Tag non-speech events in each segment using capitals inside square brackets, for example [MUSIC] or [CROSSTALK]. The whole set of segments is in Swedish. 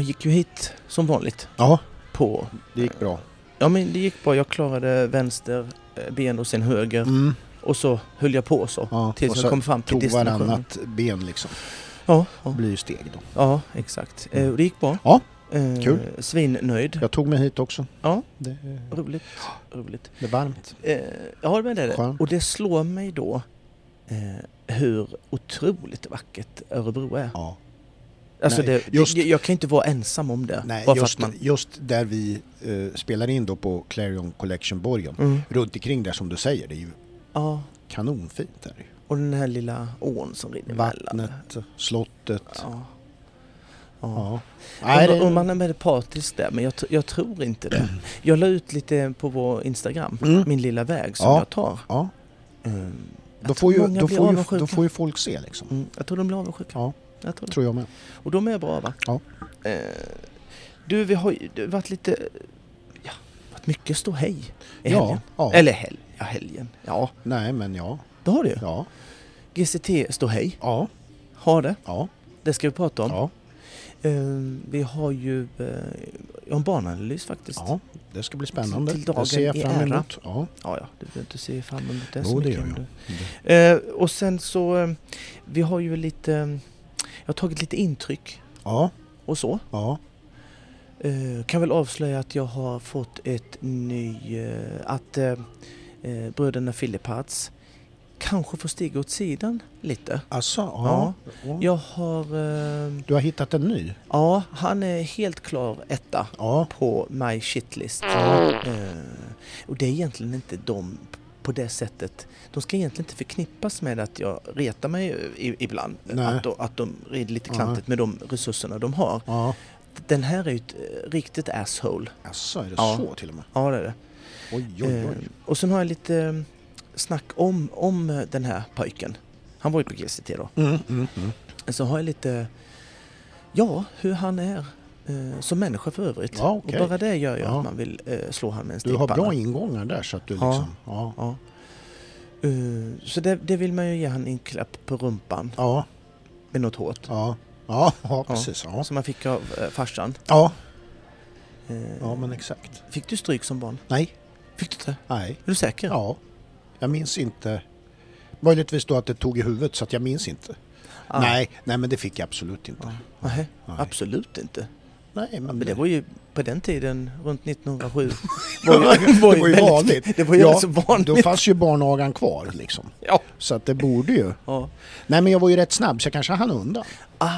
jag gick ju hit som vanligt Ja, på... det gick bra. Ja men det gick bra. Jag klarade vänster eh, ben och sen höger. Mm. Och så höll jag på så. Ja, Tills och jag så kom fram till tog destinationen. varannat ben liksom. Ja, ja, blir ju steg då. ja, exakt. Eh, och det gick bra. Ja, Eh, kul. Svinnöjd. Jag tog mig hit också. Ja, Det, roligt. roligt. det är varmt. Ja, men det är det. Skönt. Och det slår mig då hur otroligt vackert Örebro är. Ja. Alltså det, just- jag, jag kan inte vara ensam om det. Nej, just, man, just där vi eh, spelar in då på Clarion Collection Borgen. mm, Runt omkring där som du säger, det är ju ja, kanonfint där. och den här lilla ån som rinner. Vattnet, slottet. Ja. Ja. Ja. Om, det, man är med partisk där, men jag, jag tror inte det. [CLEARS THROAT] Jag la ut lite på vår Instagram, Mm. min lilla väg som Ja. jag tar. ja, Mm. Jag då, får ju, då, får ju, då får ju folk se liksom. Mm, jag tror de blir avundsjuka. Ja, Jag tror det. tror jag med. Och de är bra va? Ja. Eh, du, vi har ju det varit lite... Ja, varit mycket ståhej i Ja, helgen. ja. Eller hel, ja, helgen. Ja, Nej, men ja. det har du ju. Ja, GCT ståhej. ja, Har det. ja. Det ska vi prata om. ja. Eh, vi har ju eh, en bananalys faktiskt. ja. Det ska bli spännande. Till dagen det ser jag fram emot. Ja, Ja, ja, du behöver inte se fram emot det Jo, så det mycket. gör om jag. Eh, och sen så, eh, vi har ju lite, jag har tagit lite intryck ja, och så. ja. Eh, kan väl avslöja att jag har fått ett ny, eh, att eh, bröderna Philipparts kanske får stiga åt sidan lite. Alltså, ja. ja. Jag har, Du har hittat en ny? ja han är helt klar etta Ja. på My Shitlist. Ja. Och det är egentligen inte de på det sättet. De ska egentligen inte förknippas med att jag retar mig ibland. Nej. Att de, att de är lite klantigt med de resurserna de har. Ja. Den här är ju ett eh, riktigt asshole. Alltså, är det Ja. så till och med? Ja, det är det. Oj, oj, oj. Eh, och sen har jag lite eh, snack om, om den här pojken. Han var ju på GCT då. Mm, mm, mm. Så har jag lite, ja, hur han är som människa för övrigt. Ja, okej. Och bara det gör ju Ja. att man vill eh, slå han med en Du har bra ingångar där så att du liksom... Ja. Ja. Eh, så det, det vill man ju ge han en klapp på rumpan Ja. med något hårt. Ja. Ja, ja precis. Ja. Som man fick av eh, farsan. Ja. Eh, ja, men exakt. Fick du stryk som barn? Nej. Fick du inte? Nej. Är du säker? Ja. Jag minns inte. Möjligtvis då att det tog i huvudet så att jag minns inte. Ah. Nej, nej men det fick jag absolut inte. Ja. Nej, Nej. absolut inte. Nej, men Men det var ju på den tiden, runt 1907, Ja, [LAUGHS] var ju, var ju det var ju väldigt- vanligt. Det var ju Ja, vanligt. Då fanns ju barnagan kvar liksom. Ja. Så att det borde ju. ja. Nej men jag var ju rätt snabb så jag kanske hann undan. Ah,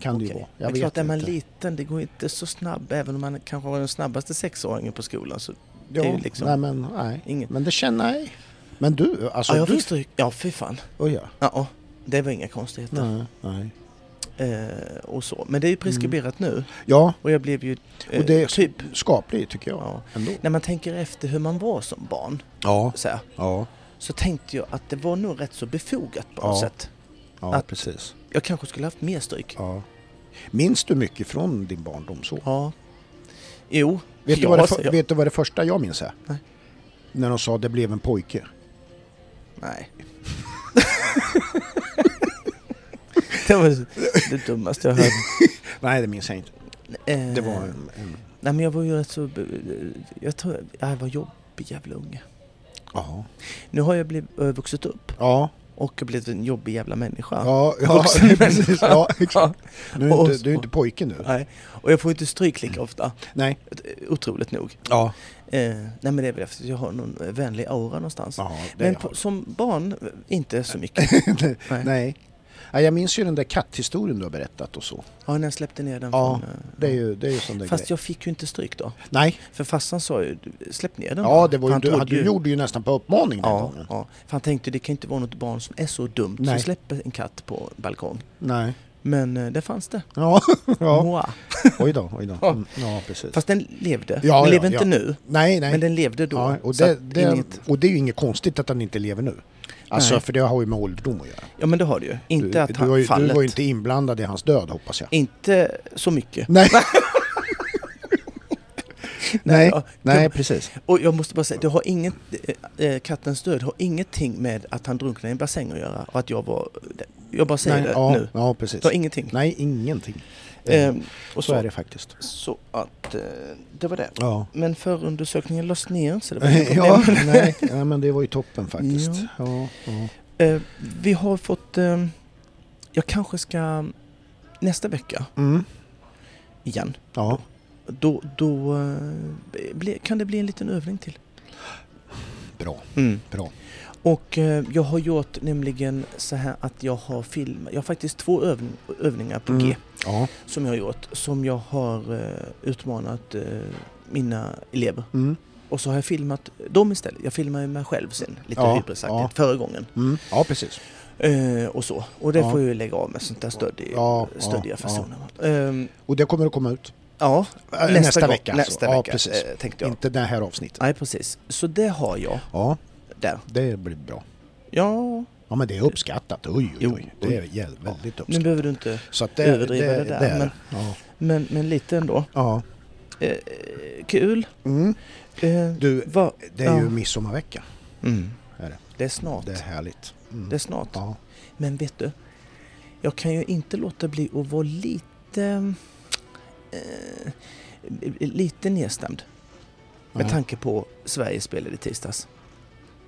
Kan det ju vara. Jag Men vet klart, är man inte. liten, det går inte så snabb. Även om man kanske var den snabbaste sexåringen på skolan. Så det är ju liksom nej men nej. inget. Men det känner jag. Men du, alltså ja, jag du... fick stryk. Ja, fy fan. Ja. Ja, ja. det var inga konstigheter. Nej, nej. Eh, och så. Men det är ju preskriberat nu. Ja, Och jag blev ju eh, och det är typ... skapligt tycker jag. Ja. Ändå. När man tänker efter hur man var som barn. Ja, Så, här, ja, så tänkte jag att det var nog rätt så befogat på något Ja. sätt. ja Att- precis. Jag kanske skulle haft mer stryk. Ja. Minns du mycket från din barndom så? Ja. Jo. Vet, du vad det, för, vet du vad det första jag minns är? Nej. När de sa det blev en pojke. Nej. [LAUGHS] [LAUGHS] det var det dummaste jag hört. [LAUGHS] Nej, det minns jag inte. Eh, Det var en... en Nej men jag var ju rätt så... Jag tror jag var jobbig jävla unge. ja. Nu har jag blivit, äh, vuxit upp Ja, och blivit en jobbig jävla människa. ja, ja [LAUGHS] precis. Ja, exakt. Du är, inte, du är inte pojke nu. Nej. Och jag får inte stryk lika ofta. Nej. Otroligt nog. Ja. Eh, nej men det är väl efter att jag har någon vänlig aura någonstans. ja men på, som barn, eh, inte så mycket. Nej. Nej. Ja, jag minns ju den där katthistorien du har berättat och så. Ja, när jag släppte ner den Ja, från... Det är ju, det är ju sån där Fast grej. jag fick ju inte stryk då. Nej, För farsan sa ju, "Du, släpp ner den ja bara." det var ju, han du, du gjorde ju nästan på uppmaning den Ja, gången. ja, för han tänkte det kan inte vara något barn som är så dumt Nej. som släpper en katt på balkong. Nej. Men eh, det fanns det. Ja, [LAUGHS] ja. Moa. oj då, oj då. Ja. Mm, Ja, precis. Fast den levde. Ja, den ja, lever inte ja. nu, nej, nej. men den levde då. ja, och, det, det, inget, och det är ju inget konstigt att han inte lever nu. Alltså, Nej. för det har ju med ålderdom att göra. ja men det har det ju. Inte du, att du, han var ju, fallet. du var ju inte inblandad i hans död hoppas jag. Inte så mycket. Nej, [LAUGHS] [LAUGHS] nej, Ja, nej precis. Och jag måste bara säga, det har inget, eh, kattens död har ingenting med att han drunknade i en bassäng att göra och att jag var... Jag bara säger Nej, det ja, nu. Ja, precis. Det var ingenting. Nej, ingenting. Ehm, och så, så, är det faktiskt. så att eh, det var det. Ja. Men förundersökningen lades ner så det var [LAUGHS] inga problem. ja, nej, ja, men det var ju toppen faktiskt. Ja. Ja, Eh, vi har fått... Eh, jag kanske ska nästa vecka Mm. igen. ja. Då, då eh, bli, kan det bli en liten övning till. bra. bra. Och eh, jag har gjort nämligen så här att jag har filmat. Jag har faktiskt två övning, övningar på Mm. G Ja. som jag har gjort. Som jag har eh, utmanat eh, mina elever. Mm. Och så har jag filmat dem istället. Jag filmar mig själv sen, lite Ja, hybrisaktigt, ja. förra gången. Mm. ja, precis. Eh, och så. Och det Ja. får jag ju lägga av med sånt där stöddig, Ja, stöddiga ja, fasoner. Ehm, Och det kommer att komma ut ja, nästa, nästa, vecka. alltså. Nästa ja, vecka eh, tänkte jag. Inte det här avsnittet. Nej, precis. Så det har jag Ja, där. det blir bra. Ja, Ja, men det är uppskattat. Oj, oj, oj. Det är väldigt nu uppskattat. behöver du inte Så det, överdriva det, det där, det är men- Ja. Men, men lite ändå. ja. Eh, kul. Mm. Eh, Du, vad- det är ju ja. midsommarvecka. Mm. Är det. Det är snart. Det är härligt. Mm. Det är snart. Ja. Men vet du, jag kan ju inte låta bli att vara lite, eh, lite nedstämd med tanke på Sveriges spelade i tisdags.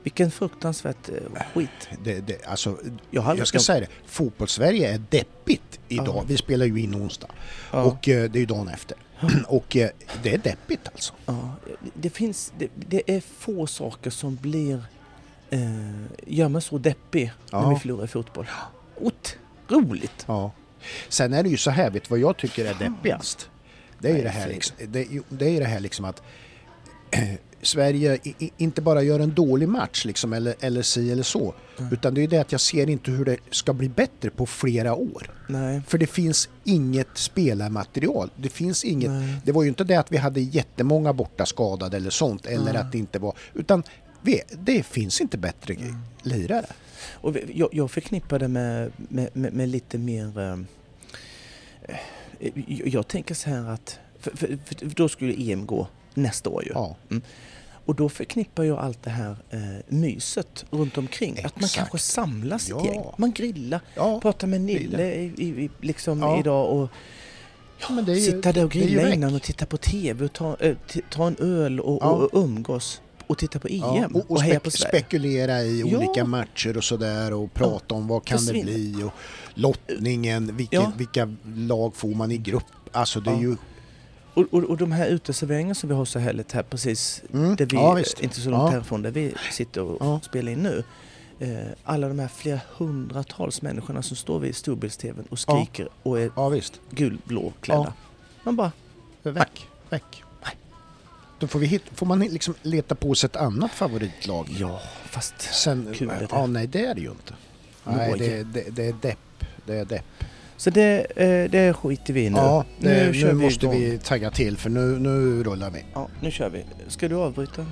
Vilken fruktansvärt eh, skit. Det, det, alltså, Jag, jag ska säga det, fotbollssverige är deppigt idag. Ja. Vi spelar ju in onsdag ja, och eh, det är ju dagen efter. [CLEARS THROAT] och eh, det är deppigt alltså. ja, det, finns, det, det är få saker som blir, eh, gör mig så deppig när Ja. vi förlorar i fotboll. Otroligt! Ja. Sen är det ju så här, vet du vad jag tycker är deppigast? Det är ju det här, liksom, det, är ju- det här liksom att [CLEARS THROAT] Sverige i, inte bara gör en dålig match liksom, eller, eller si eller så. Mm. Utan det är det att jag ser inte hur det ska bli bättre på flera år. Nej. För det finns inget spelarmaterial. Det finns inget. Nej. Det var ju inte det att vi hade jättemånga borta skadade eller sånt. Eller Nej. att det inte var. Utan vi, det finns inte bättre Mm. lirare. Och jag, jag förknippar det med, med, med, med lite mer... eh, eh, jag, tänker så här att... För, för, för då skulle EM gå nästa år ju. Ja. Och då förknippar jag allt det här eh, myset runt omkring. Att man Exakt. kanske samlas Ja. ett gäng. Man grillar, Ja, pratar med Nille i, i, liksom Ja. idag och Ja, det ju- sitta där och det grilla innan och titta på TV och ta, t- ta en öl och, Ja. och, och umgås och titta på EM Ja, och, och heja spek- på Sverige. spekulera i Ja. olika matcher och sådär och prata om vad kan det Försvinner. bli och lottningen, vilken, vilka lag får man i grupp. Alltså det är ju... Och, och, och de här uteserveringarna som vi har så härligt här precis Mm, där vi, ja, inte så långt Ja. härifrån, där vi sitter och Ja. spelar in nu. Eh, alla de här flera hundratals människorna som står vid storbilds-tvn och skriker och är Ja gulblå klädda. Ja. Man bara, Väck. Väck. Nej. Då får, vi hit, får man liksom leta på sig ett annat favoritlag. ja fast Sen, Kul är det. ja, nej det är det ju inte. Nej, det, det, det är depp. Det är depp. Så det, eh, det skiter vi i nu. Ja, det, nu, kör vi måste igång. vi tagga till för nu, nu rullar vi. Ja, nu kör vi. Ska du avbryta?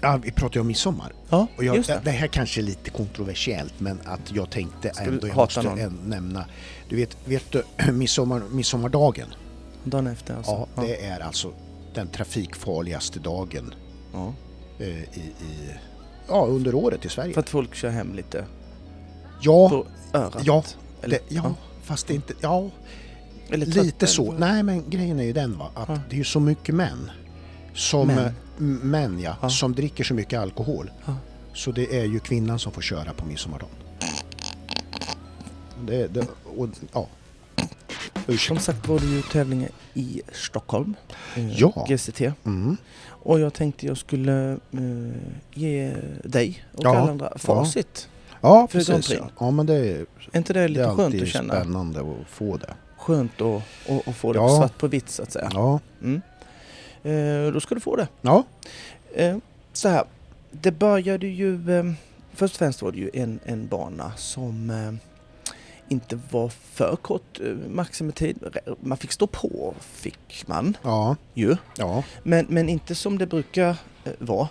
Ja, vi pratar ju om midsommar. Ja, Och jag, det. det. här kanske är lite kontroversiellt men att jag tänkte Ska ändå jag måste någon? nämna. Du vet, vet du [CLEARS THROAT] midsommar, midsommardagen? Dagen efter alltså? Ja, det är alltså den trafikfarligaste dagen ja. eh, i, i, ja, under året i Sverige. För att folk kör hem lite ja, ja, Eller, det, ja, fast det är inte, ja, Eller lite så. eller? Nej, men grejen är ju den va, att Ja. det är ju så mycket män som, Män. män ja, Ja. som dricker så mycket alkohol. Ja. Så det är ju kvinnan som får köra på midsommardagen. Det, det, och, ja. Som sagt var det ju tävlingar i Stockholm. eh, Ja. GCT. Mm. Och jag tänkte jag skulle eh, ge dig och Ja. alla andra facit. Ja, Grand precis. Ja. ja, men det, är- Är inte det det lite är skönt att känna? spännande att få det. Skönt att, att, att få det Ja. på svart på vitt så att säga. Ja. Mm. Eh, då ska du få det. Ja. Eh, så här, det började ju... Eh, först och främst var det ju en, en bana som eh, inte var för kort eh, maximitid. Man fick stå på, fick man Ja. ju. Ja. Men, men inte som det brukar eh, vara,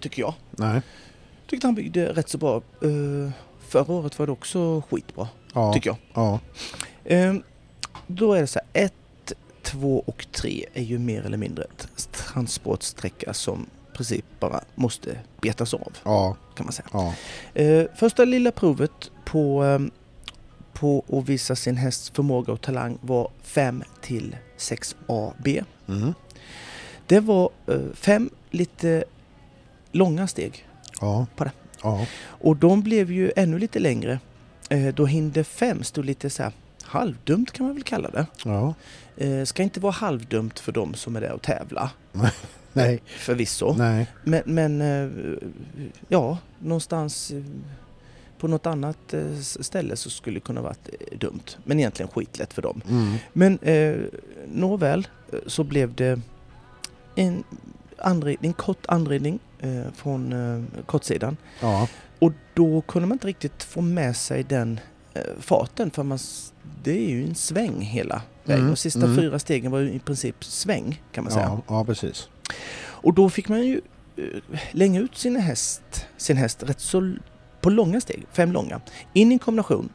tycker jag. Nej. Tyckte han byggde rätt så bra. Eh, förra året var det också skitbra, Ja. tycker jag. Ja. Eh, då är det så här, ett, två och tre är ju mer eller mindre transportsträcka som i princip bara måste betas av, Ja. kan man säga. Ja. Eh, första lilla provet på, eh, på att visa sin hästs förmåga och talang var 5 till 6 AB. Mm. Det var eh, fem lite långa steg Ja. På det. Ja. och de blev ju ännu lite längre. Eh, Då hinder 5 stod lite så här halvdumt kan man väl kalla det. Ja. Eh, Ska inte vara halvdumt för de som är där och tävla. [LAUGHS] Nej. Förvisso. Nej. Men, men eh, ja, någonstans på något annat ställe så skulle det kunna varit dumt. Men egentligen skitlätt för dem. Mm. Men eh, nåväl så blev det en, anred, en kort anredning eh, från eh, kortsidan. Ja. Och då kunde man inte riktigt få med sig den eh, farten för man, det är ju en sväng hela vägen. Mm, De sista mm. fyra stegen var ju i princip sväng kan man säga. Ja. ja, precis. Och då fick man ju eh, länga ut sin häst, sin häst rätt så på långa steg, fem långa. In i en kombination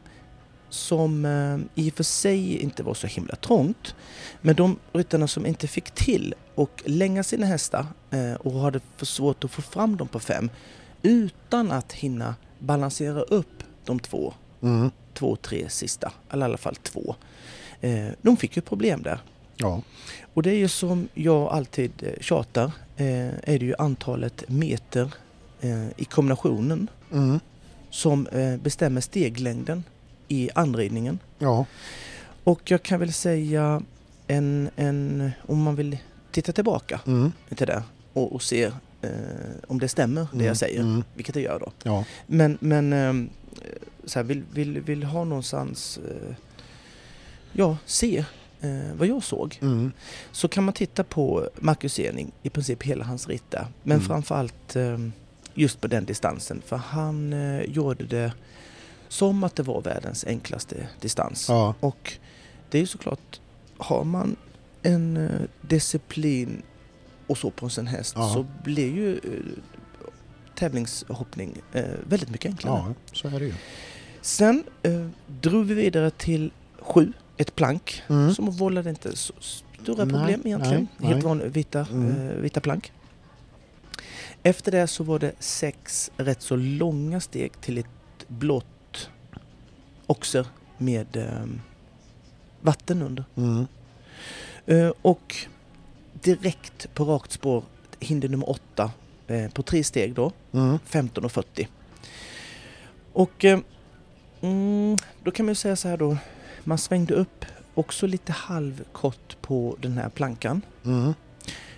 som eh, i och för sig inte var så himla trångt. Men de ryttarna som inte fick till och länga sina hästar eh, och hade för svårt att få fram dem på fem utan att hinna balansera upp de två, Mm. två, tre sista, eller i alla fall två. Eh, de fick ju problem där. Ja. Och det är ju som jag alltid tjatar, är det ju antalet meter i kombinationen Mm. som bestämmer steglängden i anridningen. Ja. Och jag kan väl säga en, en om man vill titta tillbaka Mm. till det och, och se eh, om det stämmer det Mm. jag säger, Mm. vilket det gör då. Ja. Men, men eh, så här, vill, vill, vill ha någonstans, eh, ja, se eh, vad jag såg. Mm. så kan man titta på Marcus Ening, i princip hela hans ritt där. Men Mm. framförallt eh, just på den distansen. För han eh, gjorde det som att det var världens enklaste distans. Ja. Och det är ju såklart, har man en eh, disciplin och så på en sån häst Ja. så blir ju eh, tävlingshoppning eh, väldigt mycket enklare. ja, så är det ju. Sen eh, drog vi vidare till sju, ett plank Mm. som vållade inte så stora Nej, problem egentligen. nej, Helt vanliga vita, Mm. eh, vita plank. Efter det så var det sex rätt så långa steg till ett blått oxer med eh, vatten under. Mm. Eh, och direkt på rakt spår hinder nummer åtta eh, på tre steg då. Mm. 15 och 40. Och eh, mm, då kan man ju säga så här då. Man svängde upp också lite halvkort på den här plankan. Mm.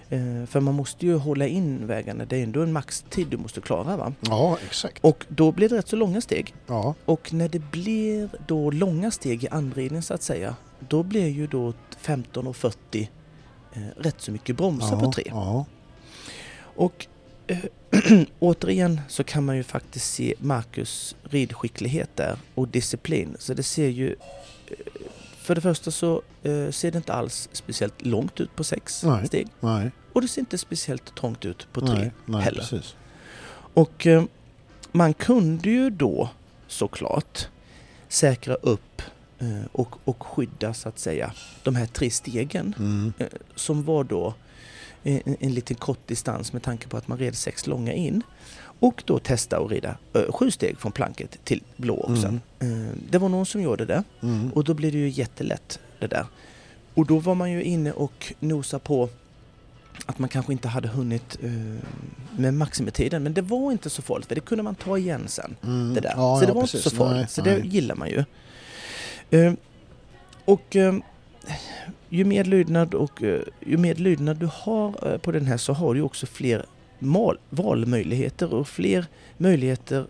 Eh, för man måste ju hålla in vägarna. Det är ändå en maxtid du måste klara va. Ja, exakt. Och då blir det rätt så långa steg. Ja. Och när det blir då långa steg i anridning så att säga. Då blir ju då 15 och 40 eh, rätt så mycket bromsar ja. på tre. Ja. Och eh, [CLEARS THROAT] återigen så kan man ju faktiskt se Marcus ridskicklighet där och disciplin. Så det ser ju... eh, För det första så eh, ser det inte alls speciellt långt ut på sex Nej. steg. Nej. Och det ser inte speciellt trångt ut på tre Nej. Nej, heller. precis. Och eh, man kunde ju då såklart säkra upp eh, och, och skydda så att säga de här tre stegen Mm. eh, som var då en, en liten kort distans med tanke på att man red sex långa in. Och då testa att rida sju steg från planket till blå också. Mm. Det var någon som gjorde det Mm. och då blev det ju jättelätt det där. Och då var man ju inne och nosade på att man kanske inte hade hunnit eh, med maximitiden. Men det var inte så farligt för det kunde man ta igen sen. Mm. Det där. Ja, så det ja, var precis. inte så farligt. Nej, så det nej. gillar man ju. Eh, och eh, ju mer lydnad och ju mer lydnad du har på den här så har du också fler mal, valmöjligheter och fler möjligheter.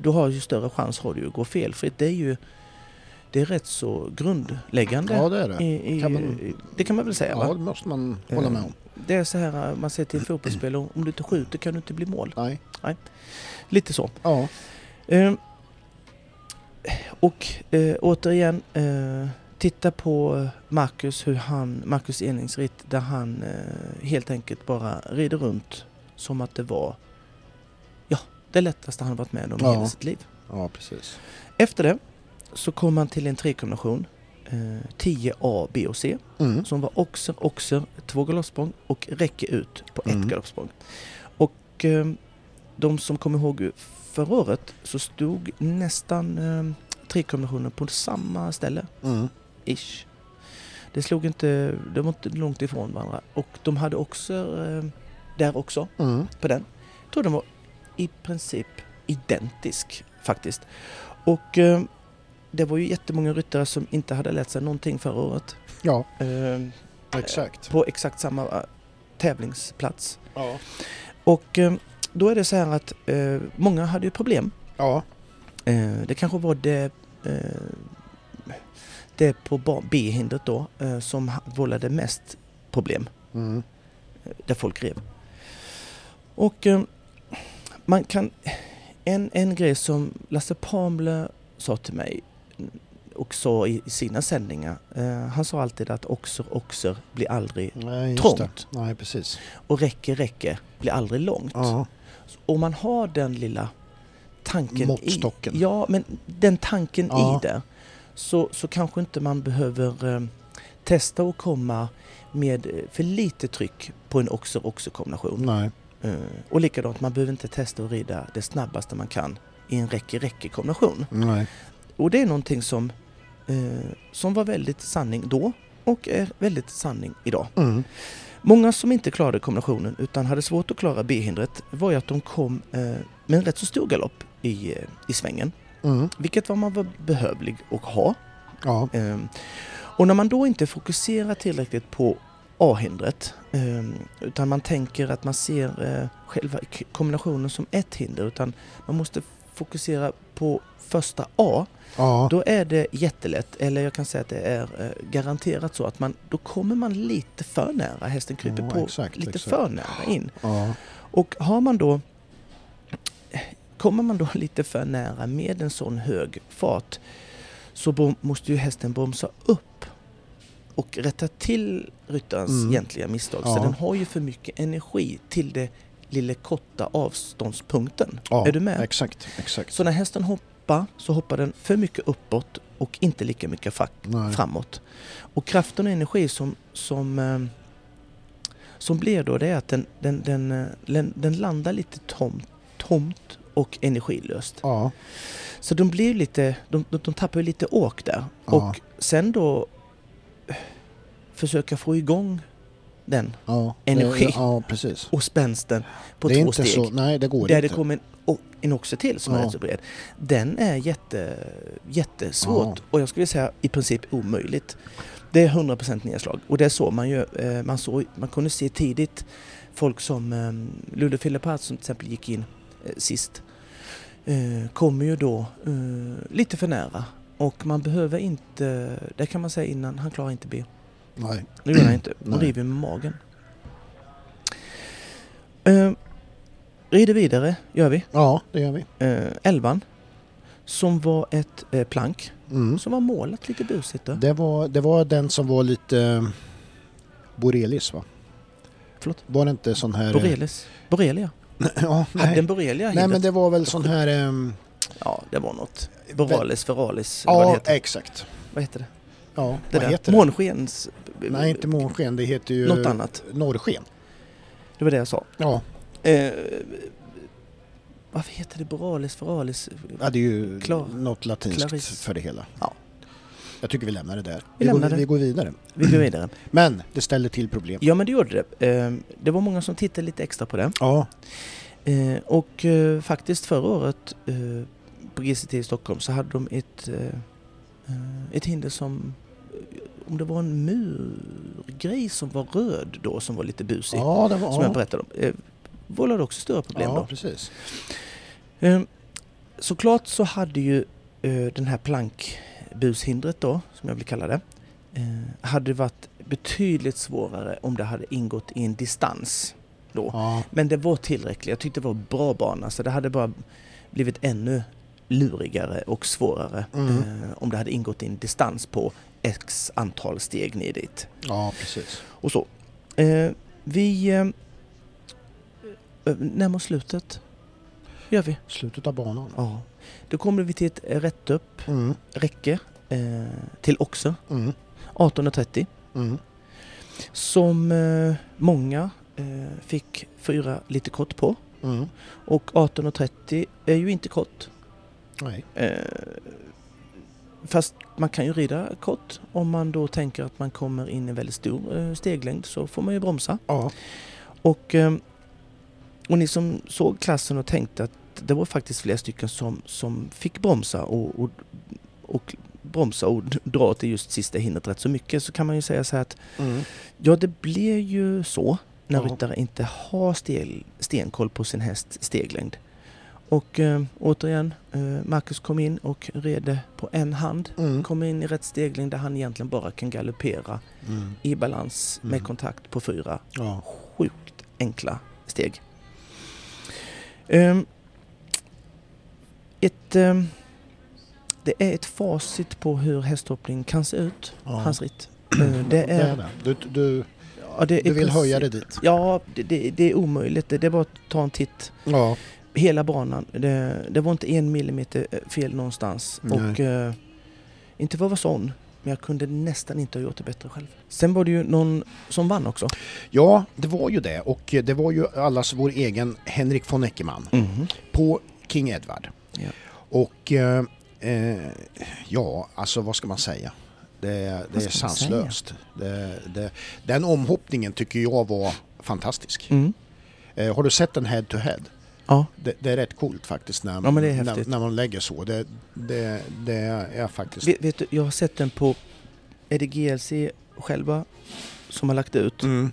Du har ju större chans har du att gå felfritt. Det är ju det är rätt så grundläggande. Ja, det är det. I, i, Kan man- det kan man väl säga Ja, va? det måste man hålla med om. Det är så här man säger till [CLEARS THROAT] fotbollsspelare, om du inte skjuter kan du inte bli mål. Nej. Lite så. Ja. Eh, och eh, återigen, eh, titta på Marcus, hur han, Marcus Enings ritt där han eh, helt enkelt bara rider runt som att det var ja, det lättaste han varit med om i Ja. hela sitt liv. ja, precis. Efter det så kom han till en trekombination, eh, 10 A, B och C, Mm. som var oxer, oxer, två galoppsprång och räcke ut på ett Mm. galoppsprång. Och eh, de som kommer ihåg förra året så stod nästan eh, tre kombinationer på samma ställe. Mm. Ish. Det slog inte, det var inte långt ifrån varandra. Och de hade också, eh, där också, Mm. på den. Jag tror den var i princip identisk faktiskt. Och eh, det var ju jättemånga ryttare som inte hade lärt sig någonting förra året. Ja, Eh, exakt. på exakt samma eh, tävlingsplats. Ja. Och eh, då är det så här att eh, många hade ju problem. Ja. Eh, det kanske var det, eh, det på B-hindret då eh, som vållade mest problem. Mm. Där folk rev. Och eh, man kan... En, en grej som Lasse Pamle sa till mig och sa i, sina sändningar. Eh, han sa alltid att oxer, oxer blir aldrig Nej, Trångt. Nej, precis. och räcke, räcke blir aldrig långt. Ja. Om man har den lilla tanken Måttstocken. i... Ja, men den tanken Ja. i det. Så, så kanske inte man behöver eh, testa att komma med eh, för lite tryck på en oxer-oxer-kombination. Nej. Eh, och likadant, man behöver inte testa att rida det snabbaste man kan i en räcke-räcke-kombination. Och det är någonting som, eh, som var väldigt sanning då och är väldigt sanning idag. Mm. Många som inte klarade kombinationen utan hade svårt att klara B-hindret var ju att de kom eh, med en rätt så stor galopp i, eh, i svängen. Mm. Vilket var man var behövlig att ha. Ja. Ehm, och när man då inte fokuserar tillräckligt på A-hindret ehm, utan man tänker att man ser eh, själva kombinationen som ett hinder utan man måste fokusera på första A Ja. då är det jättelätt, eller jag kan säga att det är eh, garanterat så att man, då kommer man lite för nära, hästen kryper Ja, på exakt, lite exakt. för nära in. Ja. Och har man då, kommer man då [LAUGHS] lite för nära med en sån hög fart så måste ju hästen bromsa upp och rätta till ryttarens Mm. egentliga misstag. Så Ja. den har ju för mycket energi till det lilla korta avståndspunkten. ja. Är du med? Exakt. Exakt. Så när hästen hoppar så hoppar den för mycket uppåt och inte lika mycket framåt. Och kraften och energi som, som, eh, som blir då det är att den, den, den, eh, den, landar lite tomt, tomt och energilöst. Ja. Så de blir lite, de, de, tappar lite åk där. Ja. Och sen då eh, försöka få igång den Ja. Energi. Ja, precis. och spänsten på det är två inte steg. så. Nej, det går Där inte. det kommer en, en oxe till som är Ja. rätt så bred. Den är jätte, jättesvårt Ja. och jag skulle säga i princip omöjligt. Det är 100% nedslag och det såg man ju. eh, Man, såg, man kunde se tidigt folk som eh, Ludde Filippat som till exempel gick in eh, sist. Kommer ju då lite för nära och man behöver inte, det kan man säga innan, han klarar inte B. Nej. Det gör han inte. Hon Nej. river med magen. Eh, rider vidare, gör vi. Ja, det gör vi. Eh, elvan. Som var ett eh, plank. Mm. Som var målat lite busigt. Då. Det, var, det var den som var lite eh, Borelis va? Förlåt? Var det inte sån här... Borelis. Borrelia. [LAUGHS] ja, Hade nej. en borrelia nej men det var väl sån här... ehm, Ja, det var något. Boralis, feralis, ja, vad det heter. exakt. Vad heter det? Ja, det vad där. heter det? Månskens... Nej, inte månsken. Det heter ju... Något annat. Norrsken. Det var det jag sa. Ja, Eh, varför heter det boralis, feralis? ja det är ju Klar. något latinskt Clarice. för det hela. Ja. Jag tycker vi lämnar det där. Vi går, lämnar det. vi går vidare. Vi går vidare. Men det ställer till problem. Ja, men det gjorde det. Eh, det var många som tittade lite extra på det. Ja, Eh, och eh, faktiskt förra året eh, på GCT i Stockholm så hade de ett, eh, eh, ett hinder som, om det var en murgrej som var röd då som var lite busig, ja det var... som jag Ja, berättade om, eh, vållade också stora problem ja då. precis. Eh, såklart så hade ju eh, den här plankbushindret då, som jag vill kalla det, eh, hade varit betydligt svårare om det hade ingått i en distans då. Ja, Men det var tillräckligt. Jag tyckte det var bra bana så det hade bara blivit ännu lurigare och svårare Mm. eh, om det hade ingått i en distans på x antal steg ner dit. ja precis. Och så. Eh, vi eh, eh, närmar oss slutet. Gör vi. Slutet av banan. Ja. Då kommer vi till ett rätt upp Mm, räcke eh, till också mm, 18.30 mm. som eh, många eh, fick fyra lite kort på. Mm. Och 18.30 är ju inte kort. Nej. Fast man kan ju rida kort om man då tänker att man kommer in i väldigt stor eh, steglängd så får man ju bromsa. Ja. Och, eh, och ni som såg klassen och tänkte att det var faktiskt flera stycken som, som fick bromsa och, och, och bromsa och [LAUGHS] dra till just sista hindret rätt så mycket så kan man ju säga så här att Mm. ja det blir ju så när Ja. ryttare inte har stel, stenkoll på sin häst steglängd. Och eh, återigen, eh, Marcus kom in och red på en hand. Mm. Kom in i rätt steglängd där han egentligen bara kan galoppera Mm. i balans med Mm. kontakt på fyra Ja. sjukt enkla steg. Ehm, ett, ehm, det är ett facit på hur hästhoppning kan se ut, Ja. hans ritt. [CLEARS THROAT] Eh, det Det är är, det. Du, du, ja, är du vill precis- höja det dit. Ja, det, det, det är omöjligt. Det, det är bara att ta en titt. Ja. Hela banan. Det, det var inte en millimeter eh, fel någonstans. Nej. Och eh, inte för att vara sån, men jag kunde nästan inte ha gjort det bättre själv. Sen var det ju någon som vann också. ja, det var ju det. Och det var ju allas vår egen Henrik von Eckermann på King Edward. Ja. Och eh, eh, ja, alltså vad ska man säga? Det, det är sanslöst. Det, det, den omhoppningen tycker jag var fantastisk. Mm. Eh, har du sett den head to head? Ja, Det, det är rätt coolt faktiskt när, Ja, det när, när man lägger så. Det, det, det är faktiskt... vet, vet du, jag har sett den på är det GLC själva som har lagt ut. Mm.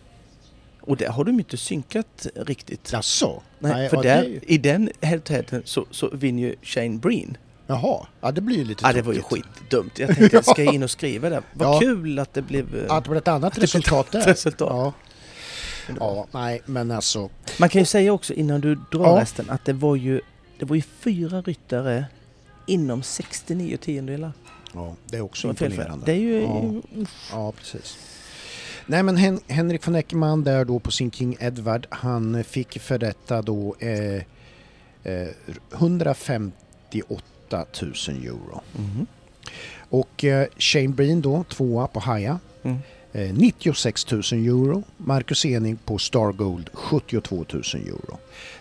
Och där har de inte synkat riktigt. Jaså? Nej, för ja, där, det- i den head-to-headen så, så vinner ju Shane Breen. Jaha, ja det blir ju lite Ja, det var ju tråkigt. skitdumt. Jag tänkte, [LAUGHS] ska jag in och skriva där? Vad Ja. kul att det blev eh, Att det blir ett annat det ett resultat där. resultat. Ja. Ja, nej men alltså. Man kan ju säga också innan du drar Ja. resten att det var ju, det var ju fyra ryttare inom 69 tiondelar. Ja, det är också imponerande. Det är ju... Ja. Ja, precis. Nej men Hen Henrik von Eckermann där då på sin King Edward, han fick förrätta då eh, eh, 158 000 euro. Mhm. Och eh, Shane Breen då, tvåa på Haja, Mm. Eh, 96 000 euro. Marcus Ening på Star Gold 72 000 euro.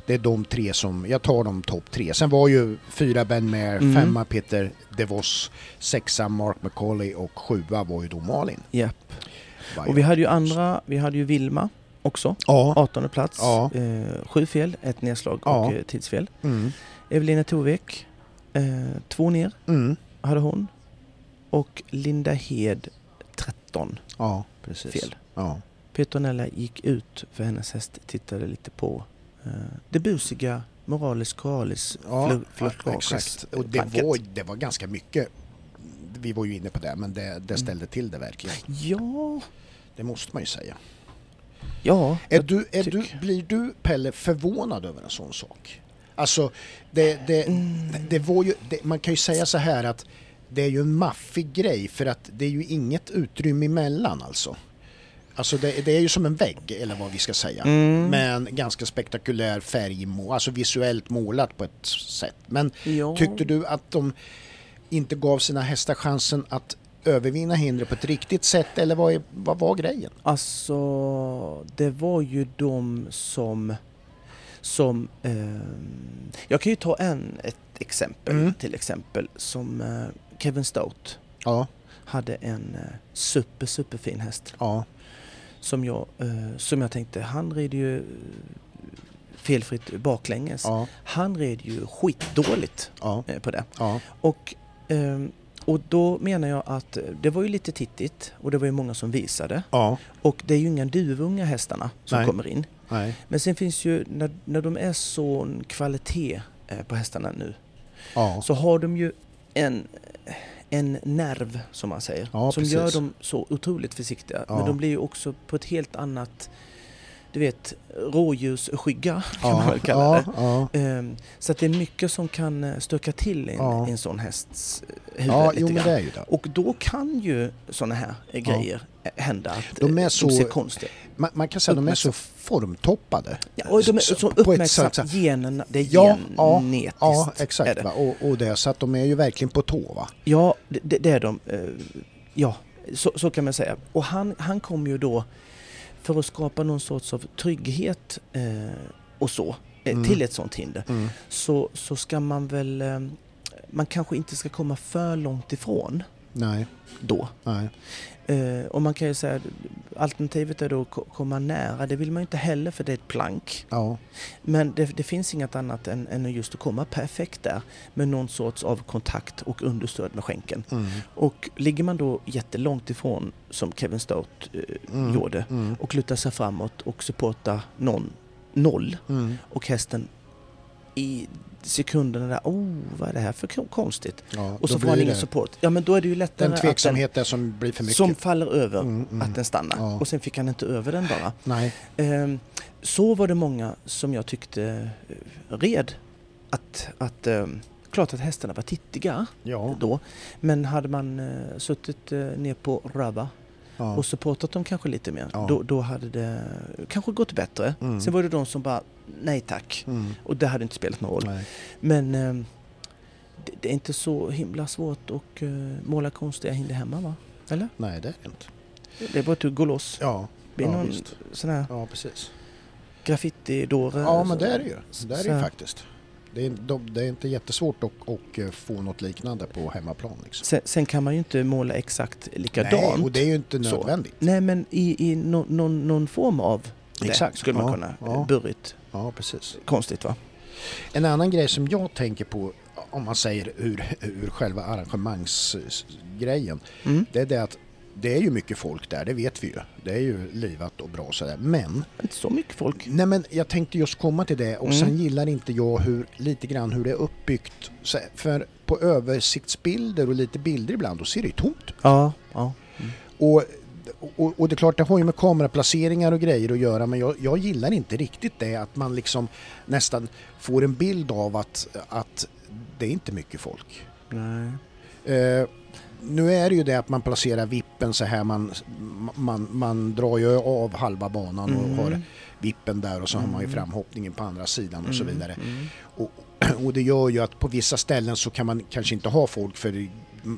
Det är de tre som, jag tar de topp tre. Sen var ju fyra Ben Maher, Mm. femma Peter DeVos, sexa Mark McCauley och sjua var ju då Malin. Japp. Var Och vi hade ju andra, vi hade ju Vilma också. Ja. 18 plats. Ja. Eh, sju fel, ett nedslag Ja. och eh, tidsfel. Mm. Evelina Tovek, eh, två ner Mm. hade hon. Och Linda Hed 13 Ja, precis. fel. Ja. Petronella gick ut för hennes häst tittade lite på eh, det busiga Morales Coralis Ja, exakt. Och det var, det var ganska mycket, vi var ju inne på det, men det, Mm. det ställde till det verkligen. Ja, Det måste man ju säga. ja. Är du, är du, blir du, Pelle, förvånad över en sån sak? Alltså, det, det, Mm. det var ju, det, man kan ju säga så här att det är ju en maffig grej för att det är ju inget utrymme emellan alltså. Alltså det, det är ju som en vägg, eller vad vi ska säga. Mm. Men ganska spektakulär färg, alltså visuellt målat på ett sätt. Men Ja. tyckte du att de inte gav sina hästar chansen att övervinna hindret på ett riktigt sätt eller vad, är, vad var grejen? Alltså, det var ju de som... som ehm, jag kan ju ta en, ett exempel Mm. till exempel som eh, Kevin Stout Ja, hade en eh, super, superfin häst ja, som jag, eh, som jag tänkte, han rider ju eh, felfritt baklänges. ja, Han red ju skitdåligt ja, eh, på det. ja, Och, ehm, och då menar jag att eh, det var ju lite tittigt och det var ju många som visade. ja, Och det är ju inga duvunga hästarna som Nej. kommer in. nej, Men sen finns ju, när, när de är sån kvalitet eh, på hästarna nu, ja, så har de ju en, en nerv som man säger. Ja, som precis. gör dem så otroligt försiktiga. Ja. Men de blir ju också på ett helt annat, du vet, rådjursskygga kan man ja, väl kalla ja, det. ja, Ehm, Så att det är mycket som kan eh, stöka till i en, Ja. en sån hästs eh, huvud ja, jo. Och då kan ju såna här eh, grejer hända att De är så- de ser konstiga Man, man kan säga att de är så formtoppade. Ja, och de är Så- på uppmärksamma, generna, det är Ja, genetiskt. Ja, exakt. det. Och, och det, så att de är ju verkligen på tå va? Ja, det, det det är de. eh, Ja, så, så kan man säga. Och han, han kom ju då för att skapa någon sorts av trygghet eh, och så. eh, Mm. till ett sånt hinder Mm. så, så ska man väl... eh, Man kanske inte ska komma för långt ifrån Nej, då. nej. Eh, och man kan ju säga alternativet är då att ko- komma nära. Det vill man ju inte heller för det är ett plank. Ja, Men det, det finns inget annat än, än just att komma perfekt där med någon sorts av kontakt och understöd med skänken. mm. Och ligger man då jättelångt ifrån som Kevin Stout eh, Mm. gjorde Mm. och lutar sig framåt och supportar någon noll Mm. och hästen i sekunderna där, oh vad är det här för ko- konstigt? Ja, Och så får man ingen det support. Ja men då är det ju lättare Den tveksamhet där som blir för den, mycket. som faller över Mm, mm. att den stannar. Ja. Och sen fick han inte över den bara. Nej, Ehm, så var det många som jag tyckte eh, red att, att ehm, klart att hästarna var tittiga ja. då. Men hade man eh, suttit eh, ner på Rubba ja. och supportat dem kanske lite mer, då, då hade det kanske gått bättre. Mm. Sen var det de som bara, nej tack. Mm. Och det hade inte spelat någon roll. Nej. Men ehm, det, det är inte så himla svårt att uh, måla konstiga hinder hemma va? Eller? Nej, det är det inte. Det är bara att gå loss. Ja, Blir ja någon visst. sån här Ja, precis. graffitidåre. Ja, men det är det ju. Det är det Så ju faktiskt. Det är, de, det är inte jättesvårt att, att eh, få något liknande på hemmaplan. Liksom. Sen, sen kan man ju inte måla exakt likadant. Nej, och det är ju inte Så. nödvändigt. Nej, men i, i no, någon, någon form av det Exakt. skulle man Ja, kunna. ja. Burrigt. Ja, precis. Konstigt va? En annan grej som jag tänker på om man säger ur, ur själva arrangemangsgrejen. Mm. Det är det att det är ju mycket folk där, det vet vi ju. Det är ju livat och bra sådär. Men, Inte så mycket folk. nej men jag tänkte just komma till det och Mm. sen gillar inte jag hur, lite grann hur det är uppbyggt. För på översiktsbilder och lite bilder ibland, då ser det ju tomt Ja. ja. Och, och, och det är klart, det har ju med kameraplaceringar och grejer att göra men jag, jag gillar inte riktigt det att man liksom nästan får en bild av att, att det är inte mycket folk. Nej. Eh, nu är det ju det att man placerar vippen så här, man, man, man drar ju av halva banan och Mm. har vippen där och så har man ju Mm. framhoppningen på andra sidan och så Mm, vidare. mm. Och, [CLEARS THROAT] och det gör ju att på vissa ställen så kan man kanske inte ha folk för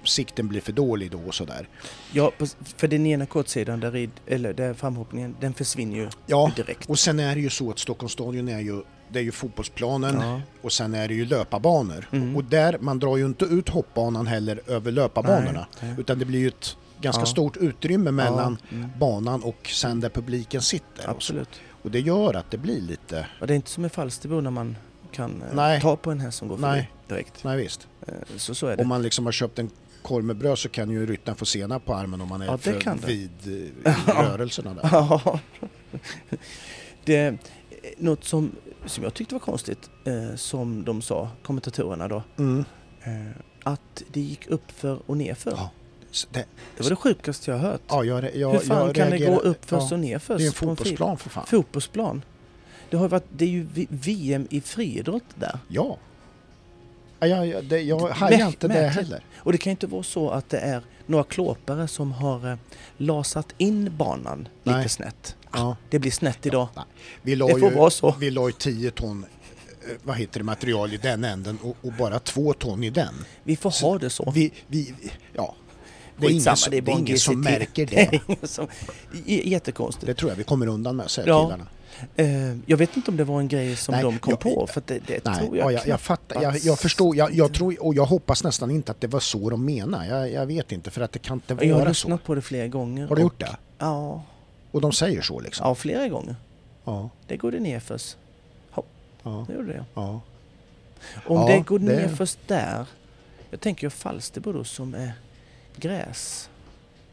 sikten blir för dålig då och sådär. Ja, för den ena kortsidan, där, rid, eller där framhoppningen, den försvinner ju Ja, direkt. och sen är det ju så att Stockholms stadion är ju, det är ju fotbollsplanen Ja. och sen är det ju löparbanor. Mm. Och där, man drar ju inte ut hoppbanan heller över löparbanorna. Nej. Utan det blir ju ett ganska Ja. stort utrymme mellan Ja, mm. banan och sen där publiken sitter. Och. Absolut. och det gör att det blir lite, Och det är inte som i Falsterbo när man kan eh, Nej. ta på en häst som går förbi Nej. direkt. nej visst. Eh, Så, så är det. Om man liksom har köpt en korv med bröd så kan ju ryttaren få senap på armen om man är Ja, för vid eh, [LAUGHS] rörelserna där. Ja. det något som, som jag tyckte var konstigt, eh, som de sa, kommentatorerna då, Mm. eh, att det gick upp för och nerför. Ja. Det, Det var det sjukaste jag har hört. ja, jag, jag, Hur fan jag kan det gå upp först ja, och ner först? Det är en fotbollsplan för fan. Fotbollsplan. Det, har varit, det är ju VM i friidrott där. Ja. Ja, jag, jag, det, jag hajar inte det heller. Och det kan ju inte vara så att det är några klåpare som har eh, lasat in banan lite Nej. snett. Ja. Det blir snett idag. Vi la Det får ju, vara så. Vi la ju 10 ton eh, vad heter det, material i den änden och, och bara 2 ton i den. Vi får Så ha det så. Vi, vi, ja. Det är ingen, som, [LAUGHS] det är ingen som märker Det det. som- Jättekonstigt. Det tror jag vi kommer undan med, säger Ja. killarna. Eh, jag vet inte om det var en grej som Nej, de kom jag- på, för det, det Nej, tror ja, jag jag, jag fattar, jag, jag förstår, jag, jag tror och jag hoppas nästan inte att det var så de menar. Jag, jag vet inte för att det kan inte Jag har vara så. lyssnat på det flera gånger. Har du och- gjort det? Ja, Och de säger så liksom? ja, flera gånger. Ja. Det går det ner först. ja, Det gjorde det. ja. Om Ja, det går det- ner först där. Jag tänker ju Falsterbo då som är gräs.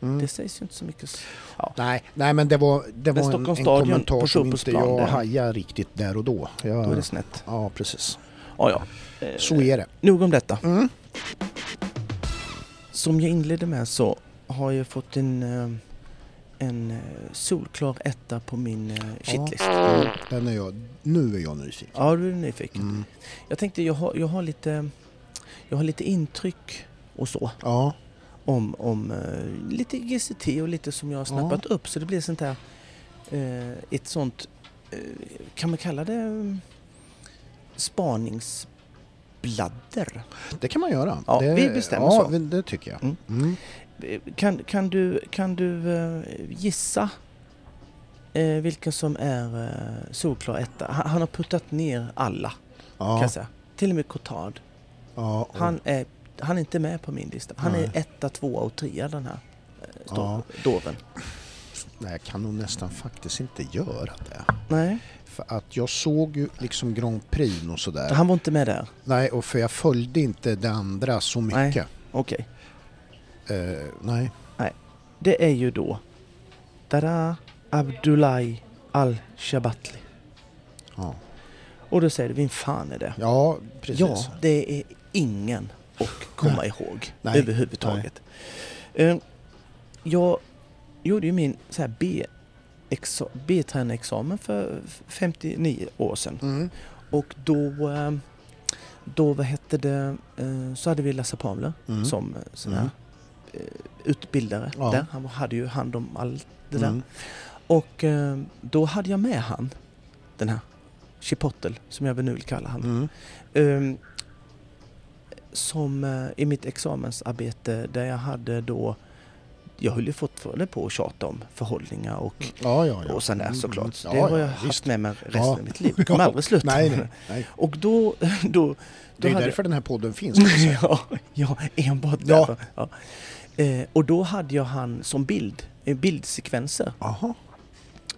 Mm. Det sägs ju inte så mycket. Ja. Nej, nej, men det var, det Men var en, en kommentar som inte jag det- hajade riktigt där och då. Jag, Då är det snett. Ja, precis. Ja, ja. Eh, Så är det. Nog om detta. Mm. Som jag inledde med så har jag fått en, eh, en eh, solklar etta på min shitlist. Ja, den är jag, nu är jag nyfiken. Ja, du är nyfiken. Mm. Jag tänkte jag har, jag har lite jag har lite intryck och så Ja, om, om eh, lite GCT och lite som jag har snappat upp så det blir sånt här eh, ett sånt eh, kan man kalla det eh, spaningsbladder? det kan man göra. Ja, det, vi bestämmer ja, så. det tycker jag. Mm. Mm. Kan, kan du, kan du gissa vilken som är eh, solklar etta. Han, har puttat ner alla kan Ja, jag säga. Till och med Cotard. ja, Han är, han är inte med på min lista. Han Nej. är etta, tvåa och trea den här eh, Ja. dåren. Nej, jag kan nog nästan faktiskt inte göra det. Nej, För att jag såg ju liksom Grand Prix och sådär. han var inte med där. Nej, och för jag följde inte det andra så mycket. Okej. Eh, nej. Det är ju då Dada Abdullahi Al-Shabatli. Ja. Och då säger du, vem fan är det? ja, precis. Ja, det är ingen att komma ihåg Nej. överhuvudtaget. Eh, Jag gjorde ju min så här B exa- B-tränarexamen för 59 år sedan. Mm. Och då, eh, då vad hette det, eh, så hade vi Lasse Pavler Mm. som eh, sån här Mm. eh, utbildare Ja. där. Han hade ju hand om allt det där. Mm. Och eh, då hade jag med han, den här Chipotle som jag väl nu vill kalla han. Mm. Som eh, i mitt examensarbete där jag hade då jag höll ju fortfarande på att tjata om förhållningar och, Ja, ja, ja. och sånt där Mm, såklart. mm. det har ja, jag haft visst. med mig resten av mitt liv. Det kommer aldrig sluta. Nej, nej. Och [LAUGHS] då... då, Det då är hade- därför den här podden finns. [LAUGHS] ja, ja, enbart därför. Ja. Eh, och då hade jag han som bild, eh, bildsekvenser. Jaha.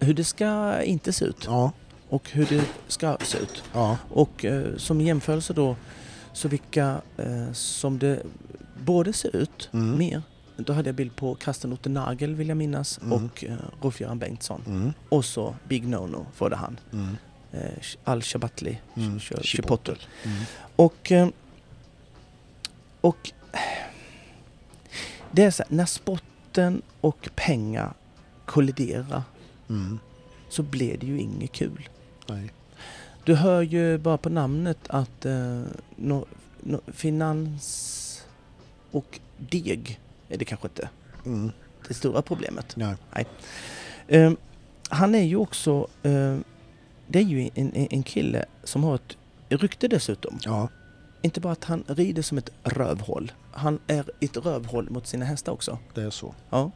Hur det ska inte se ut Ja, och hur det ska se ut. ja. Och eh, som jämförelse då så vilka eh, som det borde se ut Mm. mer. Då hade jag bild på Karsten Otte Nagel vill jag minnas Mm. och eh, Rolf-Göran Bengtsson. Mm. Och så Big No-No var det han. Mm. Eh, Al-Shabatli. Mm. Ch- Chipotle. Chipotle. Mm. Och, eh, och det är så här, när sporten och pengar kolliderar Mm. så blir det ju inget kul. Nej. Du hör ju bara på namnet att eh, nå- nå- finans och deg är det kanske inte Mm. det stora problemet. Nej. Eh, han är ju också, eh, det är ju en, en, kille som har ett rykte dessutom. Ja. Inte bara att han rider som ett rövhål. Han är ett rövhål mot sina hästar också. Det är så. Ja.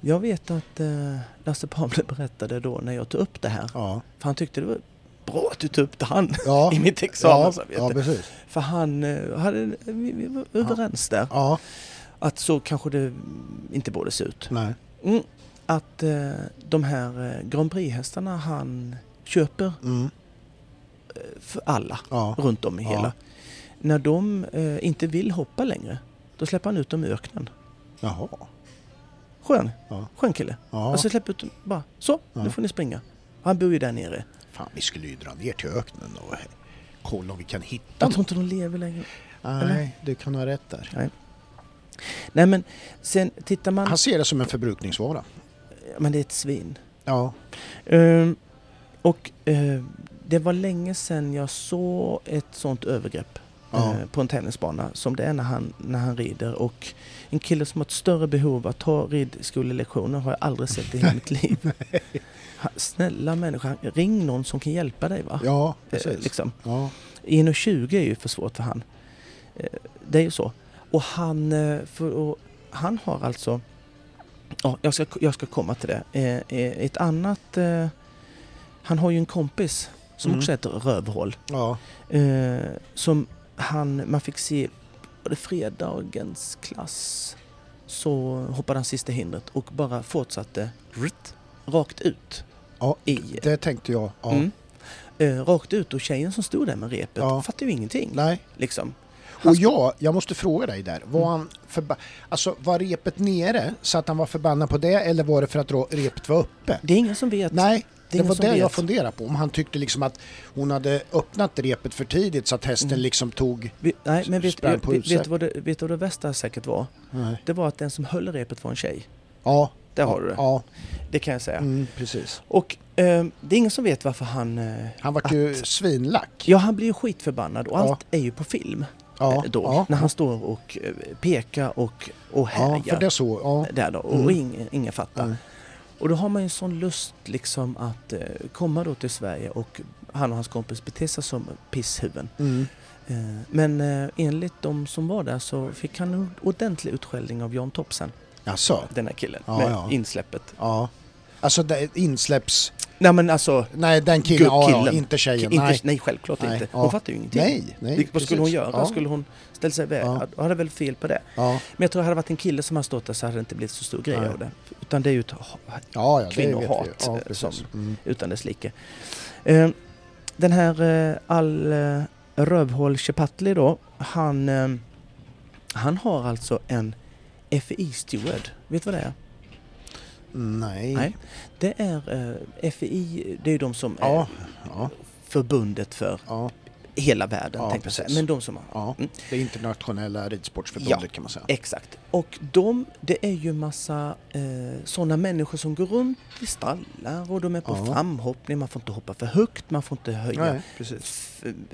Jag vet att eh, Lasse Pavle berättade då när jag tog upp det här. Ja. För han tyckte det var bra att du tog upp det han Ja. [LAUGHS] i mitt examensarbete. ja. För han eh, hade, vi, vi var överens där. Att så kanske det inte borde se ut. Mm. Att eh, de här eh, Grand Prix-hästarna han köper Mm. eh, för alla runt om i hela. När de eh, inte vill hoppa längre, då släpper han ut dem i öknen. Jaha. Skön, Ja. skön kille. Ja. Alltså släpper ut dem bara, så, Ja. nu får ni springa. Han bor ju där nere. Fan, vi skulle ju dra ner till öknen och kolla om vi kan hitta Jag tror inte de lever längre. Nej, du kan ha rätt där. Nej men sen tittar man, Han ser det som en förbrukningsvara. men det är ett svin. Ja. Ehm, och eh, det var länge sedan jag såg ett sånt övergrepp Ja. eh, på en tävlingsbana som det är när han, när han rider. Och en kille som har ett större behov att ta ridskolelektioner har jag aldrig sett i hela mitt [LAUGHS] liv. Snälla människa, ring någon som kan hjälpa dig va? Ja, Eh, precis. liksom. Ja. 1,20 är ju för svårt för han. Eh, Det är ju så. Och han, eh, för, och han har alltså, ja jag ska, jag ska komma till det. Eh, eh, Ett annat, eh, han har ju en kompis som Mm. också heter Rövhål. Ja. Eh, Som han, man fick se, var det fredagens klass? Så hoppade han sista hindret och bara fortsatte ritt, rakt ut. Ja, I, Det tänkte jag. Ja. mm, eh, rakt ut och tjejen som stod där med repet Ja. fattade ju ingenting. Nej. Liksom. Och jag, jag måste fråga dig där. Var, han förba- alltså, var repet nere så att han var förbannad på det eller var det för att repet var uppe? Det är ingen som vet. Nej, det, det var det jag vet. funderade på. Om han tyckte liksom att hon hade öppnat repet för tidigt så att hästen Mm. liksom tog... Vi, nej, men vet, vet, vet, vad det, vet du vad det värsta säkert var? Nej. Det var att den som höll repet var en tjej. Ja. Där har du det. Ja, Det kan jag säga. mm, precis. Och eh, det är ingen som vet varför han... Eh, Han var ju svinlack. ja, han blir ju skitförbannad och Ja. allt är ju på film. Ja, eh, då, ja. När han står och eh, pekar och, och ja, härjar. för det så. Ja. Där då, och Mm. ingen, ingen fattar. Mm. Och då har man ju en sån lust liksom att eh, komma då till Sverige och han och hans kompis beter sig som pisshuvuden. Mm. Eh, Men eh, enligt de som var där så fick han en ordentlig utskällning av Jan Topsen, Jaså? den här killen, Ja, med ja. insläppet. Ja. Alltså insläpps... Nej men alltså, Nej, den killen, ja, ja, inte tjejen. inte, nej. nej. självklart Nej, inte. ja. Hon fattar ju ingenting. Nej, nej. Vad skulle hon göra? Ja. Skulle hon ställa sig iväg? Ja. Då hade väl fel på det. Ja, Men jag tror att hade det varit en kille som hade stått där så hade det inte blivit så stor grej Nej. av det. Utan det är ju ett ja, ja Kvinnohat. Ja, eh, som- Mm. utan dess like. Eh, den här eh, Al eh, Rövhål Chepatli då, han, han har alltså en FI-steward. Vet du vad det är? Nej. Nej. Det är eh, FI, det är de som är Ja, ja, förbundet för ja, hela världen. Ja, tänkte jag. Men de som har... ja. Mm. Det internationella ridsportförbundet Ja. kan man säga. Exakt. Och de, det är ju massa eh, sådana människor som går runt i stallar och de är på Ja. framhoppning. Man får inte hoppa för högt, man får inte höja Nej, precis.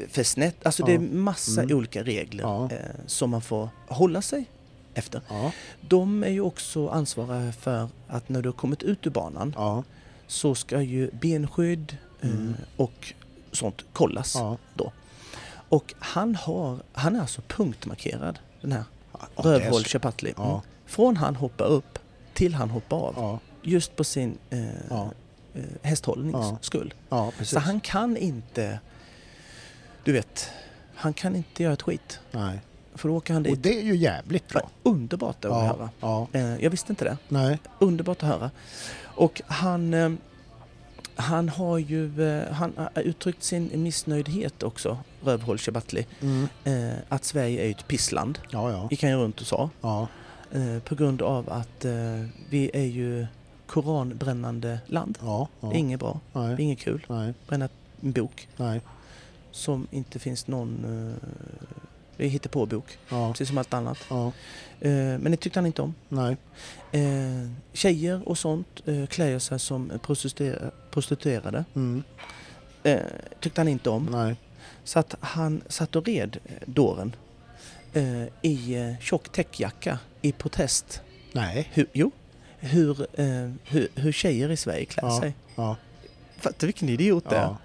för snett. Alltså det är Ja. massa Mm. olika regler Ja. eh, som man får hålla sig efter. Ja, De är ju också ansvariga för att när du har kommit ut ur banan ja, så ska ju benskydd eh, Mm. och sånt kollas. ja. Och han, har, han är alltså punktmarkerad, den här ja Rövhål så. Chepatli. Mm. Ja, Från han hoppar upp till han hoppar av. ja, Just på sin eh, Ja. eh, hästhållnings Ja. skull. ja. Så han kan inte, du vet, han kan inte göra ett skit. Nej. För då åker han Och dit. det är ju jävligt bra. Underbart att Ja, höra. ja, Eh, jag visste inte det. nej, Underbart att höra. Och han, eh, han har ju eh, han har uttryckt sin missnöjdhet också, Rövhål Chepatli, mm. att Sverige är ett pissland. ja, ja, gick han ju runt och sa. ja, på grund av att vi är ju koranbrännande land. ja, Det är ja. inget bra, det är Nej, inget kul. nej, Bränna en bok nej, som inte finns någon... Det är hittepåbok, ja, precis som allt annat. ja, Eh, men det tyckte han inte om. nej, Eh, tjejer och sånt eh, klär sig som prostituer- prostituerade. mm. Tyckte han inte om. nej, Så att han satt och red dåren i tjock täckjacka i protest. nej, Hur, jo, hur, hur, hur tjejer i Sverige klär Ja. sig. ja, Fattar vilken idiot det är? ja.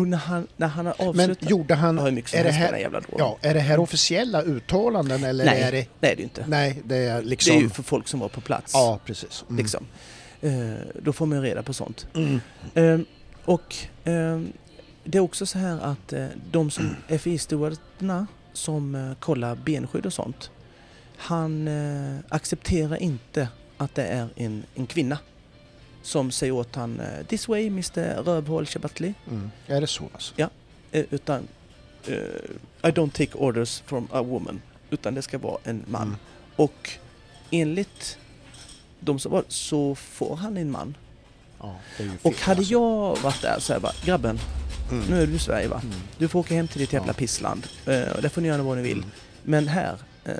Och när han, när han har Men avslutat... gjorde Jag han, har mycket är det här jävla dåren. ja, är det här officiella uttalanden eller Nej, är det, nej det är det inte. nej, det är Det liksom, är ju för folk som var på plats. ja, precis. Mm. Liksom. Eh, då får man reda på sånt. Mm. Eh, och eh, det är också så här att eh, de som FI-stewarderna som eh, kollar benskydd och sånt, han eh, accepterar inte att det är en, en kvinna som säger åt han eh, “This way Mr Rövhål Shabatli” Mm. Är det så alltså? eh, utan eh, “I don't take orders from a woman” utan det ska vara en man. Mm. Och enligt de som var så får han en man. Ja, fel, Och hade alltså. jag varit där så här bara “Grabben, Mm. nu är du i Sverige va? Mm. Du får åka hem till ditt jävla Ja. pissland. Och där får ni göra vad ni vill. Mm. Men här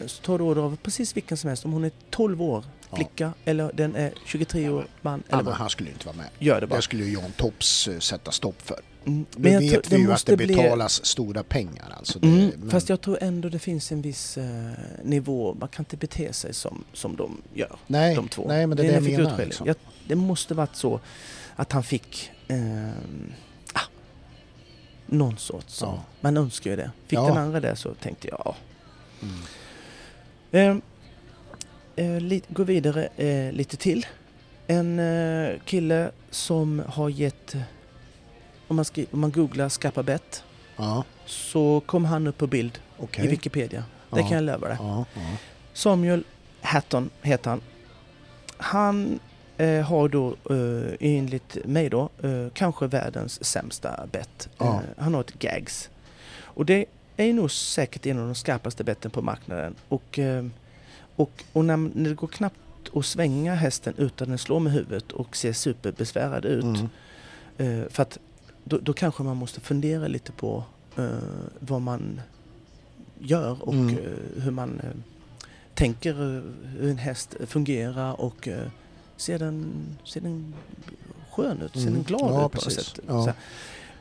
så tar du order av precis vilken som helst. Om hon är 12 år, Ja. Flicka, eller den är 23 år, man, Ja, eller men vad. han skulle ju inte vara med. Gör det bara. Det skulle ju John Topps eh, sätta stopp för. Mm. Nu jag tror- vet vi ju att det bli- betalas stora pengar. Alltså det, Mm, men, Fast jag tror ändå det finns en viss eh, nivå. Man kan inte bete sig som, som de gör, nej, de två. nej, men det är det jag menar. Liksom. Jag, det måste varit så att han fick eh, ah, någon sorts... Ja. Man önskar ju det. Fick Ja. den andra det så tänkte jag, ja. Mm. Eh, eh, gå vidare eh, lite till. En eh, kille som har gett... Om man, skri- om man googlar Skappa Bet Ja, så kom han upp på bild okej. i Wikipedia. Det Ja. kan jag lova dig. Ja. Samuel Hatton heter han. Han eh, har då eh, enligt mig då eh, kanske världens sämsta bett. Eh, han har ett gags. Och det är nog säkert en av de skarpaste betten på marknaden. Och, och, och när, när det går knappt att svänga hästen utan den slår med huvudet och ser superbesvärad ut. Mm. Eh, för att då, då kanske man måste fundera lite på eh, vad man gör och Mm. eh, hur man eh, tänker eh, hur en häst fungerar och eh, ser, den, ser den skön ut, ser Mm. den glad Ja, ut på något sätt. Ja.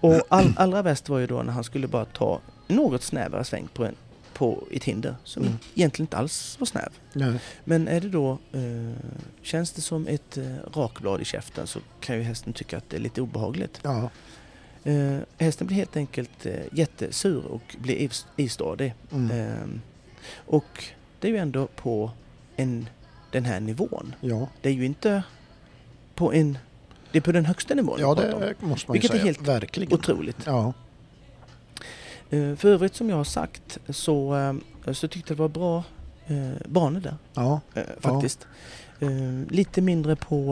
Och all, allra bäst var ju då när han skulle bara ta något snävare sväng på, en, på ett hinder som Mm. egentligen inte alls var snäv. Nej. Men är det då, eh, känns det som ett eh, rakblad i käften så kan ju hästen tycka att det är lite obehagligt. Ja. Eh, hästen blir helt enkelt eh, jättesur och blir is- istadig. Mm. Eh, och det är ju ändå på en, den här nivån. ja. Det är ju inte på en... Det är på den högsta nivån Ja, det måste man Vilket är ju säga. helt Verkligen. Otroligt. Ja. Eh, För övrigt som jag har sagt så, eh, så tyckte jag det var bra eh, banor där Ja. faktiskt. Eh, Lite mindre på,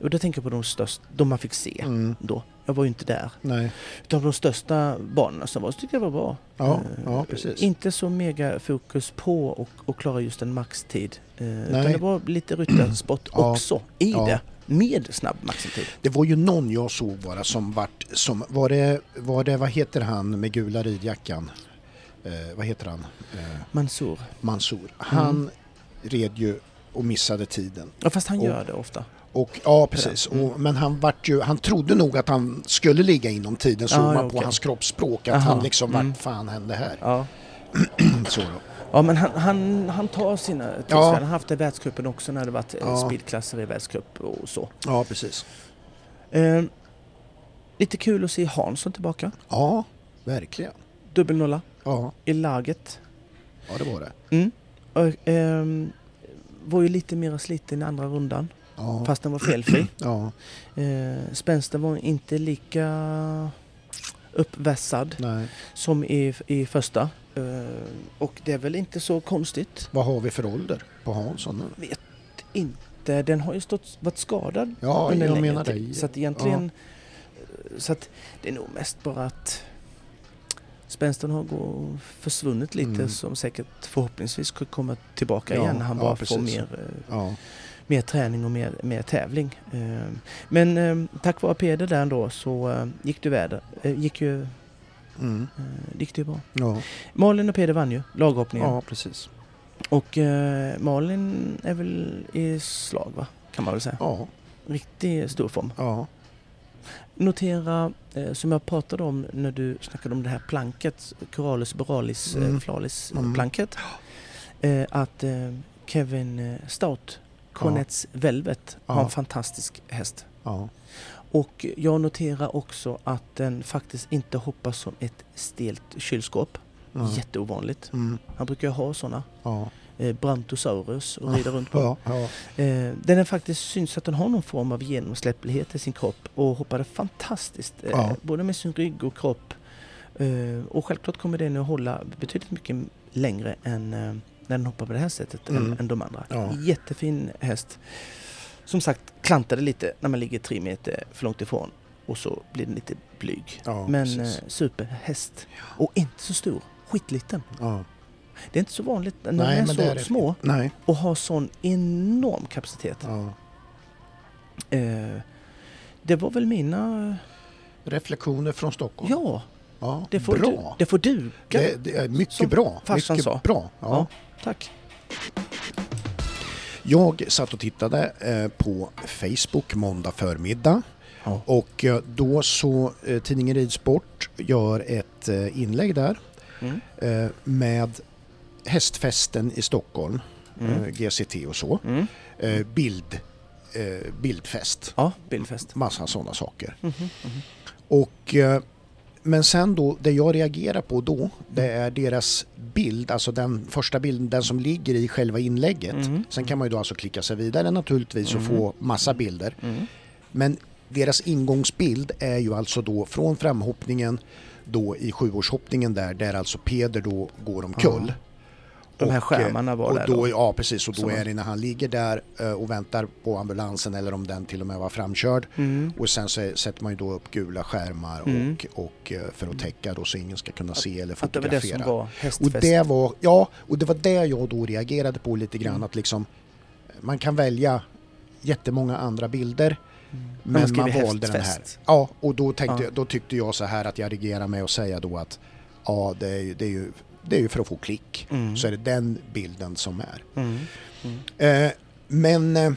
och då tänker jag på de största, de man fick se Mm. då. Jag var ju inte där. Nej. Utan de största banorna som var så tyckte jag var bra. Ja, ja, precis. Inte så mega fokus på och, och klara just en maxtid. Eh, utan Nej. det var lite ryttarsport Ja, också i ja. det. Med snabb maxitid. Det var ju någon jag såg bara som vart, som, var det, var det, vad heter han med gula ridjackan? Eh, vad heter han? Eh, Mansour. Mansour. Han Mm. red ju och missade tiden. Ja fast han Och- gör det ofta. Och, ja, precis. Mm. Och, men han, vart ju, han trodde nog att han skulle ligga inom tiden, såg Ja, man ja, på hans kroppsspråk. Att Aha, han liksom, mm. vart fan hände här? Ja. [CLEARS THROAT] Så då. Ja men han, han, han tar sina tillfällen. Ja. Han har haft det i världscupen också när det varit Ja. ja. speedklasser i världscup och så. Ja, precis. Eh, lite kul att se Hansson tillbaka. Ja, verkligen. Dubbelnolla Ja, i laget. ja det var det. Mm. Och, ehm, var ju lite mer sliten i andra rundan. Ja, Fast den var felfri. [CLEARS THROAT] ja Eh, spänsten var inte lika uppvässad nej. som i, i första. Eh, och det är väl inte så konstigt. Vad har vi för ålder på Hansson nu? Vet inte. Den har ju stått, varit skadad Ja, under jag menar tid. det. Så att egentligen... Så att det är nog mest bara att spänsten har försvunnit lite Mm. som säkert förhoppningsvis komma tillbaka Ja, igen när han ja, bara precis. får mer, eh, Ja, mer träning och mer, mer tävling. Eh, Men eh, tack vare Peder där ändå så eh, gick, du väder, eh, gick, ju, mm. eh, gick det ju bra. ja, Malin och Peder vann ju laghoppningen. ja precis. Och eh, Malin är väl i slag va? Kan man väl säga. Ja, Riktigt stor form. ja, Notera, eh, som jag pratade om när du snackade om det här planket, Coralis Boralis Mm. eh, Flalis eh, Mm. planket. Eh, att eh, Kevin eh, Stout, Cornets Velvet, har Ja. en fantastisk häst. ja, Och jag noterar också att den faktiskt inte hoppar som ett stelt kylskåp. ja. Jätteovanligt. Mm. Han brukar ju ha sådana. ja. Eh, Brantosaurus och rida runt på. [LAUGHS] Ja, ja, Eh, den är faktiskt syns att den har någon form av genomsläpplighet i sin kropp och hoppade fantastiskt. Eh, Ja. Både med sin rygg och kropp. Och självklart kommer den att hålla betydligt mycket längre än när den hoppar på det här sättet Mm. än, än de andra. Jättefin häst. Som sagt klantade lite när man ligger tre meter för långt ifrån och så blir den lite blyg. ja Men eh, precis. superhäst. Och inte så stor. Skitliten. Ja. Det är inte så vanligt när de är så är små Nej. och har sån enorm kapacitet. Ja. Eh, det var väl mina... Reflektioner från Stockholm. Ja, Ja, det får, bra. Du, det får duga. Det, det är mycket Som bra. farsan Mycket sa. bra. Ja. Ja, tack. Jag satt och tittade eh, på Facebook måndag förmiddag Ja. och eh, då så eh, tidningen Ridsport gör ett inlägg där Mm. med hästfesten i Stockholm, Mm. GCT och så. Mm. Bild, bildfest, Ja, bildfest. massa sådana saker. Mhm, mhm. Och, men sen då, det jag reagerar på då, det är deras bild, alltså den första bilden, den som ligger i själva inlägget. Mhm. Sen kan man ju då alltså klicka sig vidare naturligtvis och Mm. få massa bilder. Mm. Men deras ingångsbild är ju alltså då från framhoppningen då i sjuårshoppningen där, där alltså Peder då går omkull. De här Och, skärmarna var och där då, då. Ja precis, och då är det när han ligger där eh, och väntar på ambulansen eller om den till och med var framkörd. Mm. Och sen så sätter man ju då upp gula skärmar Mm. och, och eh, för att täcka då så ingen ska kunna se eller Att det var det som fotografera. var Och hästfest. det var, ja, och det var det jag då reagerade på lite grann Mm. att liksom man kan välja jättemånga andra bilder Mm. men man skriver valde den här. Ja, och då, tänkte, Ja. då tyckte jag så här att jag reagerar med att säga då att ja, det är, det är, ju, det är ju för att få klick. Mm. Så är det den bilden som är. Mm. Mm. Eh, men eh,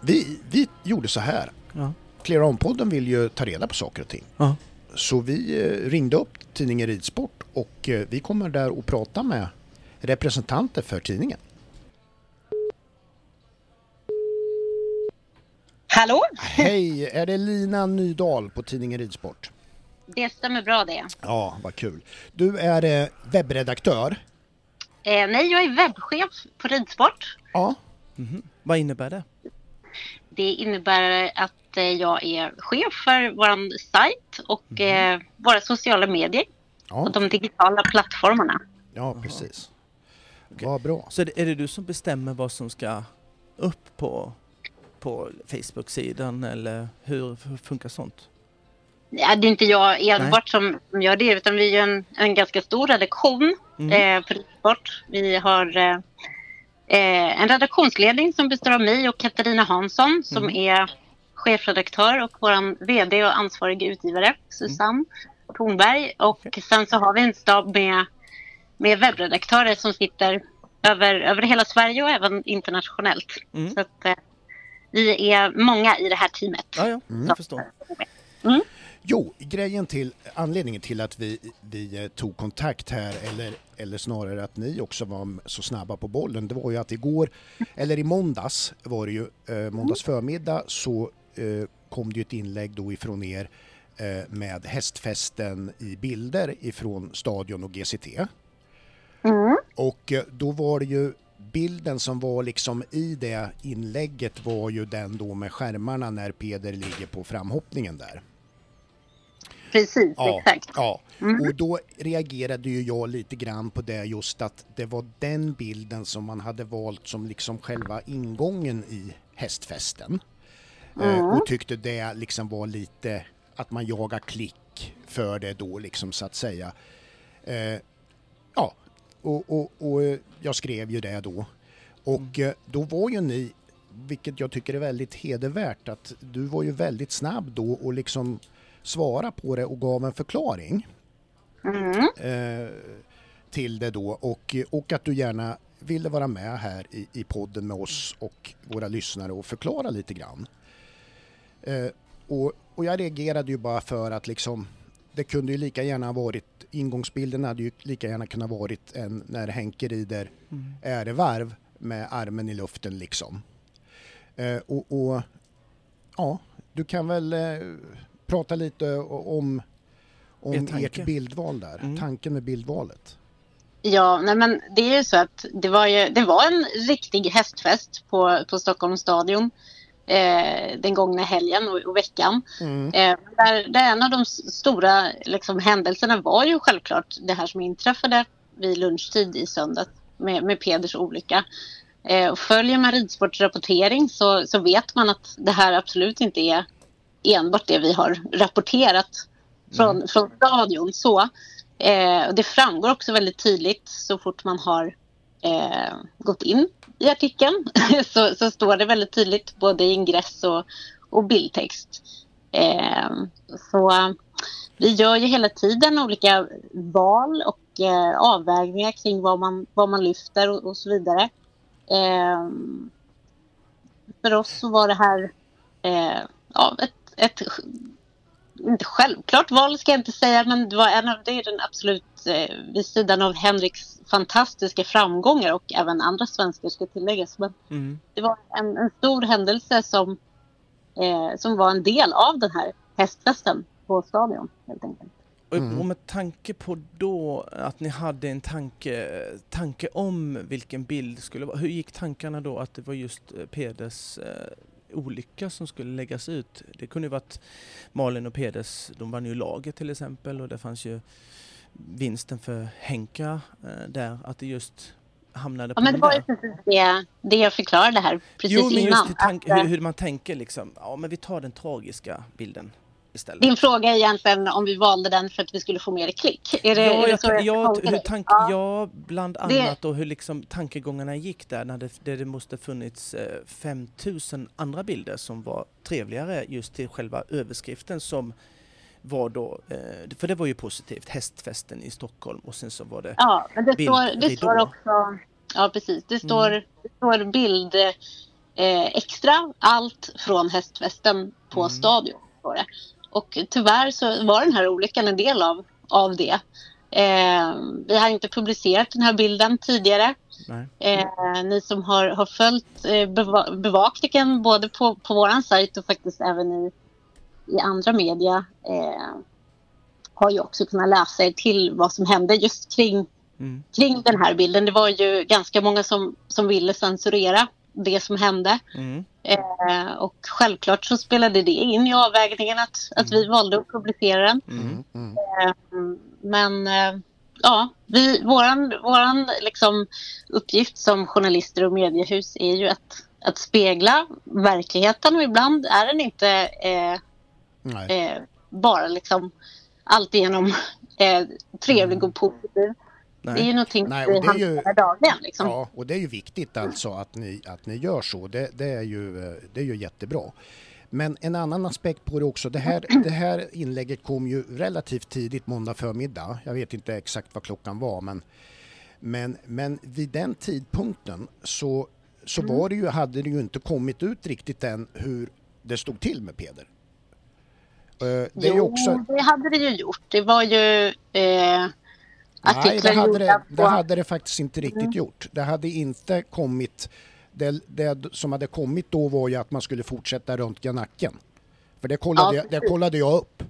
vi, vi gjorde så här. Ja. Clear On-podden vill ju ta reda på saker och ting. Ja. Så vi eh, ringde upp tidningen Ridsport och eh, vi kommer där och prata med representanter för tidningen. Hallå? Hej, är det Lina Nydahl på tidningen Ridsport? Det stämmer bra det. Ja, vad kul. Du är eh, webbredaktör. Eh, nej, jag är webbchef på Ridsport. Ja, Mhm. Vad innebär det? Det innebär att eh, jag är chef för vår sajt och eh, våra sociala medier och Ja, de digitala plattformarna. ja precis. Vad bra. Så är det, är det du som bestämmer vad som ska upp på, på Facebook-sidan eller hur, hur funkar sånt? Ja, det är inte jag enbart som, gör det utan vi är en, en ganska stor redaktion Mm. eh, på Ridsport. Vi har eh, eh, en redaktionsledning som består av mig och Katarina Hansson som Mm. är chefredaktör och vår VD och ansvarig utgivare Susanne Tornberg. Och sen så har vi en stab med, med webbredaktörer som sitter över, över hela Sverige och även internationellt. Mm. Så att, eh, vi är många i det här teamet. Ja, ja, jag förstår. Jo, grejen till, anledningen till att vi, vi eh, tog kontakt här, eller, eller snarare att ni också var så snabba på bollen, det var ju att igår, eller i måndags var det ju, eh, måndags förmiddag så eh, kom det ju ett inlägg då ifrån er eh, med hästfesten i bilder ifrån Stadion och GCT. Mm. Och eh, då var det ju bilden som var liksom i det inlägget var ju den då med skärmarna när Peder ligger på framhoppningen där. Precis, Ja, exakt. ja. och då reagerade ju jag lite grann på det just att det var den bilden som man hade valt som liksom själva ingången i hästfesten. Eh, och tyckte det liksom var lite att man jagar klick för det då liksom så att säga. Eh, ja, och, och, och jag skrev ju det då. Och eh, då var ju ni, vilket jag tycker är väldigt hedervärt, att du var ju väldigt snabb då och liksom svara på det och gav en förklaring Mm. eh, till det då och, och att du gärna ville vara med här i, i podden med oss och våra lyssnare och förklara lite grann. Eh, och, och jag reagerade ju bara för att liksom det kunde ju lika gärna ha varit ingångsbilden hade ju lika gärna kunnat varit en när Henke rider ärevarv med armen i luften liksom. Eh, och, och ja, du kan väl eh, prata lite om, Er om ert bildval där, Mm. tanken med bildvalet. Ja, nej men det är ju så att det var, ju, det var en riktig hästfest på, på Stockholms stadion eh, den gångna helgen och, och veckan. Mm. Eh, där, där en av de stora liksom, händelserna var ju självklart det här som inträffade vid lunchtid i söndags med, med Peders olycka. Eh, och följer man ridsportrapportering så, så vet man att det här absolut inte är enbart det vi har rapporterat från, från stadion. Så, eh, det framgår också väldigt tydligt så fort man har eh, gått in i artikeln [LAUGHS] så, så står det väldigt tydligt både i ingress och, och bildtext. Eh, så vi gör ju hela tiden olika val och eh, avvägningar kring vad man, vad man lyfter och, och så vidare. Eh, för oss så var det här eh, ja, ett, ett inte självklart val ska jag inte säga, men det var en av det är den absolut eh, vid sidan av Henriks fantastiska framgångar och även andra svenskar ska tilläggas. Men Mm. det var en, en stor händelse som, eh, som var en del av den här hästfesten på stadion helt enkelt. Och, Mm. och med tanke på då att ni hade en tanke, tanke om vilken bild skulle vara. Hur gick tankarna då att det var just eh, Peders eh, olycka som skulle läggas ut? Det kunde ju varit Malin och Peders, de vann ju laget till exempel och det fanns ju vinsten för Henka eh, där, att det just hamnade på Ja, men det var ju precis det, det jag förklarade här precis Jo, men innan. just tank, att, eh, hur, hur man tänker liksom. Ja, men vi tar den tragiska bilden istället. Din fråga är egentligen om vi valde den för att vi skulle få mer klick. Är det, ja, är det jag, jag ska ja, tolka hur det? tank, Ja. ja, bland Det- annat och hur liksom tankegångarna gick där när det, där det måste funnits eh, 5000 andra bilder som var trevligare just till själva överskriften som var då, eh, för det var ju positivt, hästfesten i Stockholm och sen så var det Ja, men det står, det står också... Ja, precis. Det står, Mm. det står bild eh, extra, allt från hästfesten på Mm. stadion. Står det. Och tyvärr så var den här olyckan en del av, av det. Eh, vi har inte publicerat den här bilden tidigare. Eh, ni som har, har följt eh, beva, bevakningen både på, på vår sajt och faktiskt även i, i andra media eh, har ju också kunnat läsa er till vad som hände just kring Mm. kring den här bilden. Det var ju ganska många som, som ville censurera det som hände. Mm. Eh, och självklart så spelade det in i avvägningen att, att vi valde att publicera den. Mm. Mm. Eh, men eh, ja, vi, våran, våran liksom uppgift som journalister och mediehus är ju att, att spegla verkligheten och ibland är den inte eh, Nej. eh, bara liksom alltigenom eh, trevlig och positiv. Det är ju Nej. någonting Nej, vi och det är ju- hanterar dagligen. Liksom. Ja, och det är ju viktigt alltså att ni, att ni gör så. Det, det, är ju, eh, det är ju jättebra. Men en annan aspekt på det också. Det här, det här inlägget kom ju relativt tidigt måndag förmiddag. Jag vet inte exakt vad klockan var men, men, men vid den tidpunkten så, så Mm. var det ju, hade det ju inte kommit ut riktigt än hur det stod till med Peder. Eh, Det jo, också... det hade det ju gjort. Det var ju eh, Nej, det hade det, det hade det faktiskt inte riktigt Mm. gjort. Det hade inte kommit... Det, det som hade kommit då var ju att man skulle fortsätta röntga nacken. För det kollade, Ja, jag, det kollade jag upp.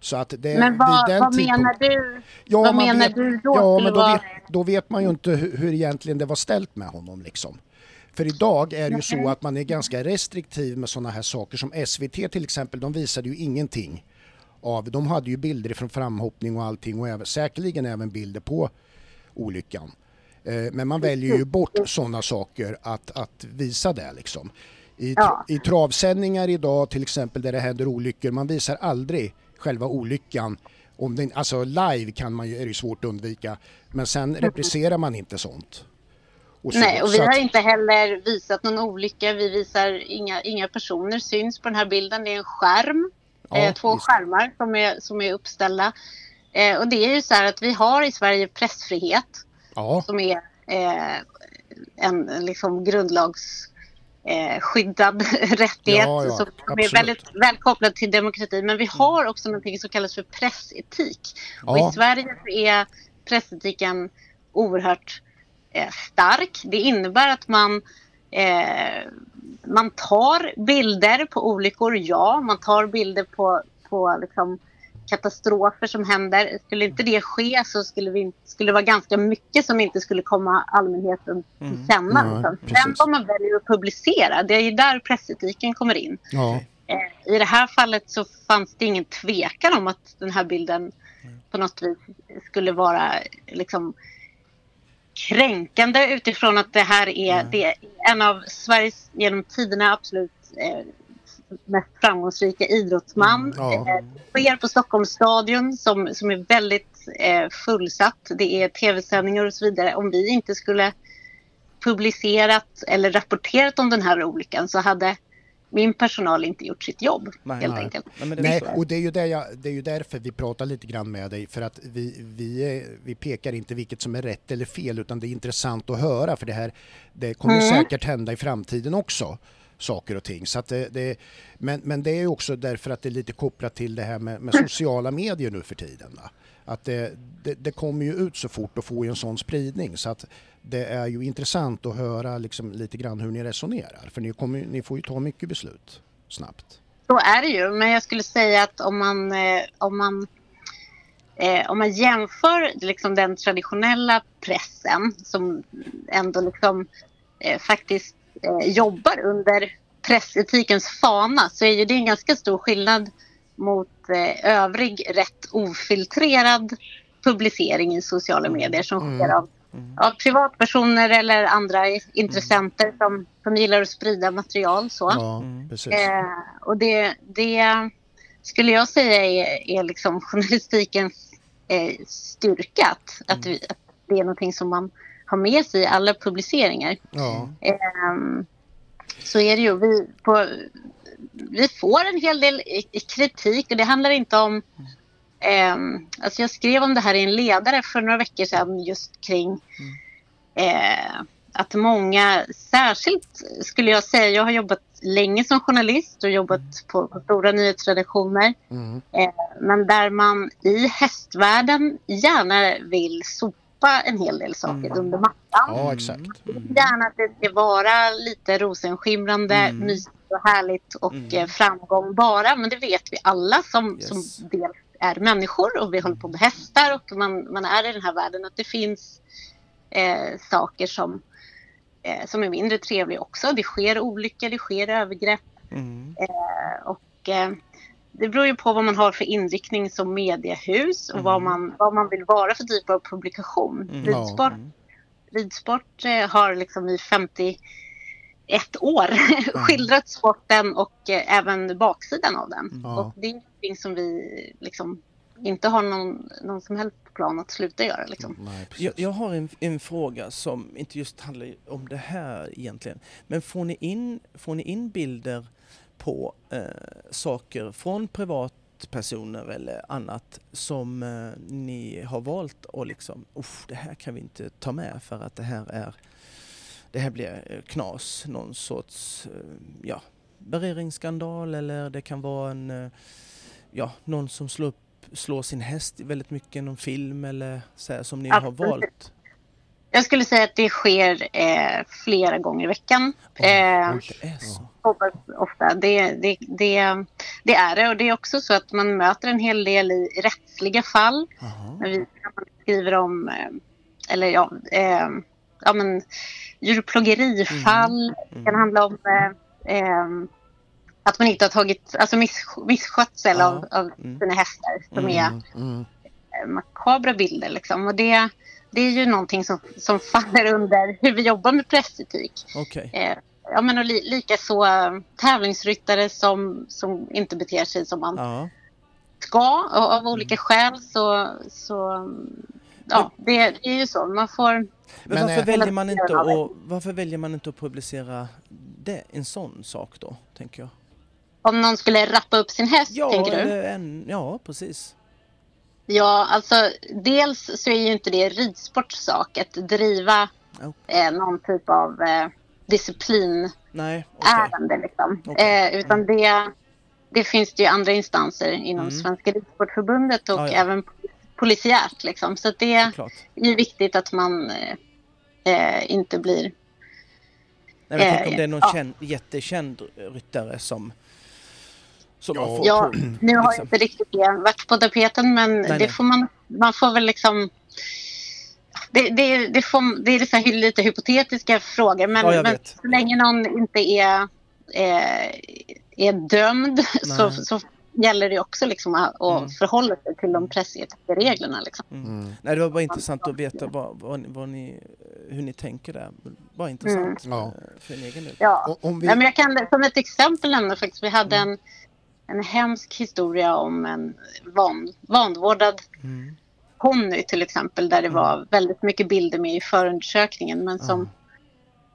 Så att det, Men vad, vad menar du? Ja, vad menar vet, du då? Ja, men då vet, då vet man ju inte hur, hur egentligen det var ställt med honom liksom. För idag är det ju så att man är ganska restriktiv med sådana här saker som SVT till exempel, de visade ju ingenting av, de hade ju bilder från framhoppning och allting och även, säkerligen även bilder på olyckan. Eh, Men man väljer ju bort sådana saker att, att visa det liksom. I, Ja. I travsändningar idag till exempel där det händer olyckor, man visar aldrig själva olyckan. Om den, alltså live kan man ju, är det svårt att undvika, men sen repriserar man inte sånt. Och så- Nej, och vi har att- inte heller visat någon olycka. Vi visar inga, inga personer syns på den här bilden. Det är en skärm, Ja, eh, två visst. skärmar som är, som är uppställda. Eh, och det är ju så här att vi har i Sverige pressfrihet Ja, som är eh, en liksom grundlags eh, skyddad [LAUGHS] rättighet Ja, ja, som, som är absolut. väldigt väl kopplad till demokrati. Men vi har också någonting som kallas för pressetik. Och Ja. i Sverige är pressetiken oerhört eh, stark. Det innebär att man eh, man tar bilder på olyckor, ja. Man tar bilder på, på liksom katastrofer som händer. Skulle inte det ske så skulle, vi, skulle det vara ganska mycket som inte skulle komma allmänheten till Mm. känna. Precis. Sen vad man väljer att publicera, det är ju där pressetiken kommer in. ja, Eh, I det här fallet så fanns det ingen tvekan om att den här bilden på något vis skulle vara liksom kränkande utifrån att det här är, det är en av Sveriges genom tiderna absolut eh, mest framgångsrika idrottsman. Mm, ja. Eh, sker på Stockholms stadion som, som är väldigt eh, fullsatt. Det är tv-sändningar och så vidare. Om vi inte skulle publicerat eller rapporterat om den här olyckan så hade min personal inte gjort sitt jobb Nej, helt nej. enkelt. Nej, men det Nej, och det är, ju där jag, det är ju därför vi pratar lite grann med dig för att vi, vi, är- vi pekar inte vilket som är rätt eller fel utan det är intressant att höra för det här det kommer Mm. säkert hända i framtiden också saker och ting. Så att det, det, men, men det är också därför att det är lite kopplat till det här med, med sociala medier nu för tiden. Va? Att det, det, det kommer ju ut så fort och får ju en sån spridning. Så att det är ju intressant att höra liksom lite grann hur ni resonerar. För ni, kommer, ni får ju ta mycket beslut snabbt. Så är det ju, men jag skulle säga att om man, eh, om man, eh, om man jämför liksom den traditionella pressen som ändå liksom, eh, faktiskt jobbar under pressetikens fana så är ju det en ganska stor skillnad mot eh, övrig rätt ofiltrerad publicering i sociala medier som Mm. sker av, av privatpersoner eller andra intressenter som, som gillar att sprida material. Så. Ja, Mm. precis. Eh, och det, det skulle jag säga är, är liksom journalistikens eh, styrka. Att, att, vi, att det är någonting som man har med sig i alla publiceringar. Ja. Ehm, så är det ju. Vi, på, vi får en hel del i- i kritik och det handlar inte om... ehm, alltså jag skrev om det här i en ledare för några veckor sedan just kring eh, att många, särskilt skulle jag säga, jag har jobbat länge som journalist och jobbat på, på stora nyhetsredaktioner. Mm. Eh, men där man i hästvärlden gärna vill sopa en hel del saker Mm. under mattan. ja, exakt. Gärna att det ska vara lite rosenskimrande, Mm. mysigt och härligt och Mm. eh, framgång bara. Men det vet vi alla som, Yes. som dels är människor och vi håller på med hästar och man, man är i den här världen att det finns eh, saker som eh, som är mindre trevlig också. Det sker olyckor, det sker övergrepp. Mm. Eh, och eh, det beror ju på vad man har för inriktning som mediehus och Mm. vad, man, vad man vill vara för typ av publikation. Mm. Ridsport, Mm. ridsport eh, har liksom i 51 år [LAUGHS] skildrat sporten och eh, även baksidan av den. Mm. Ja. Och det är någonting som vi liksom inte har någon, någon som helst plan att sluta göra. Liksom. Nej, precis. Jag, jag har en, en fråga som inte just handlar om det här egentligen. Men får ni in, får ni in bilder på eh, saker från privatpersoner eller annat som eh, ni har valt och liksom, det här kan vi inte ta med för att det här är det här blir eh, knas, någon sorts eh, ja, bereringsskandal eller det kan vara en eh, ja, någon som slår, upp, slår sin häst väldigt mycket i någon film eller så här, som ni har Absolut. valt. Jag skulle säga att det sker eh, flera gånger i veckan. Eh, Oj. Det är så. ofta. Det, det, det, det är det. Och det är också så att man möter en hel del i rättsliga fall. När vi skriver om, eller ja, eh, ja men djurplågerifall. Det kan Mm. handla om eh, eh, att man inte har tagit, alltså miss, misskötsel Ja. av, av Mm. sina hästar som Mm. är Mm, mm. eh, makabra bilder. Liksom. Och det, det är ju någonting som, som faller under hur vi jobbar med pressetik. Okej. Eh, ja, men och li, lika så eh, tävlingsryttare som, som inte beter sig som man Ja. ska och av olika skäl så, så ja, det, det är ju så. Man får, Men, varför, eh, väljer man inte att, varför väljer man inte att publicera det, en sån sak då, tänker jag? om någon skulle rappa upp sin häst, Ja, tänker du? en, ja precis. Ja, alltså dels så är ju inte det ridsports sak att driva Oh. eh, någon typ av eh, disciplinärende. Okej. Liksom. Okej. Eh, utan det, det finns det ju andra instanser inom Mm. Svenska Ridsportförbundet och Ja, ja. även polisiärt. Liksom. Så det Såklart. är ju viktigt att man eh, eh, inte blir... Nej, men tänk Eh, om det är någon ja. känd, jättekänd ryttare som, som Ja. får Ja, på- nu har liksom. inte riktigt det varit på tapeten men Nej, det nej. får man, man får väl liksom det, det, det, får, det är lite, hy- lite hypotetiska frågor men, Ja, jag men så länge någon inte är, är, är dömd så, så gäller det också liksom att, att Mm. förhålla sig till de pressetiska reglerna. Liksom. Mm. Nej, det var bara intressant att veta vad, vad, vad ni, hur ni tänker där. Bara intressant Mm. Ja. eh, för en egen del. Ja. Om vi, Ja, men jag kan som ett exempel nämna faktiskt, vi hade en, en hemsk historia om en van, vanvårdad Mm. ponny till exempel där det var väldigt mycket bilder med i förundersökningen men som,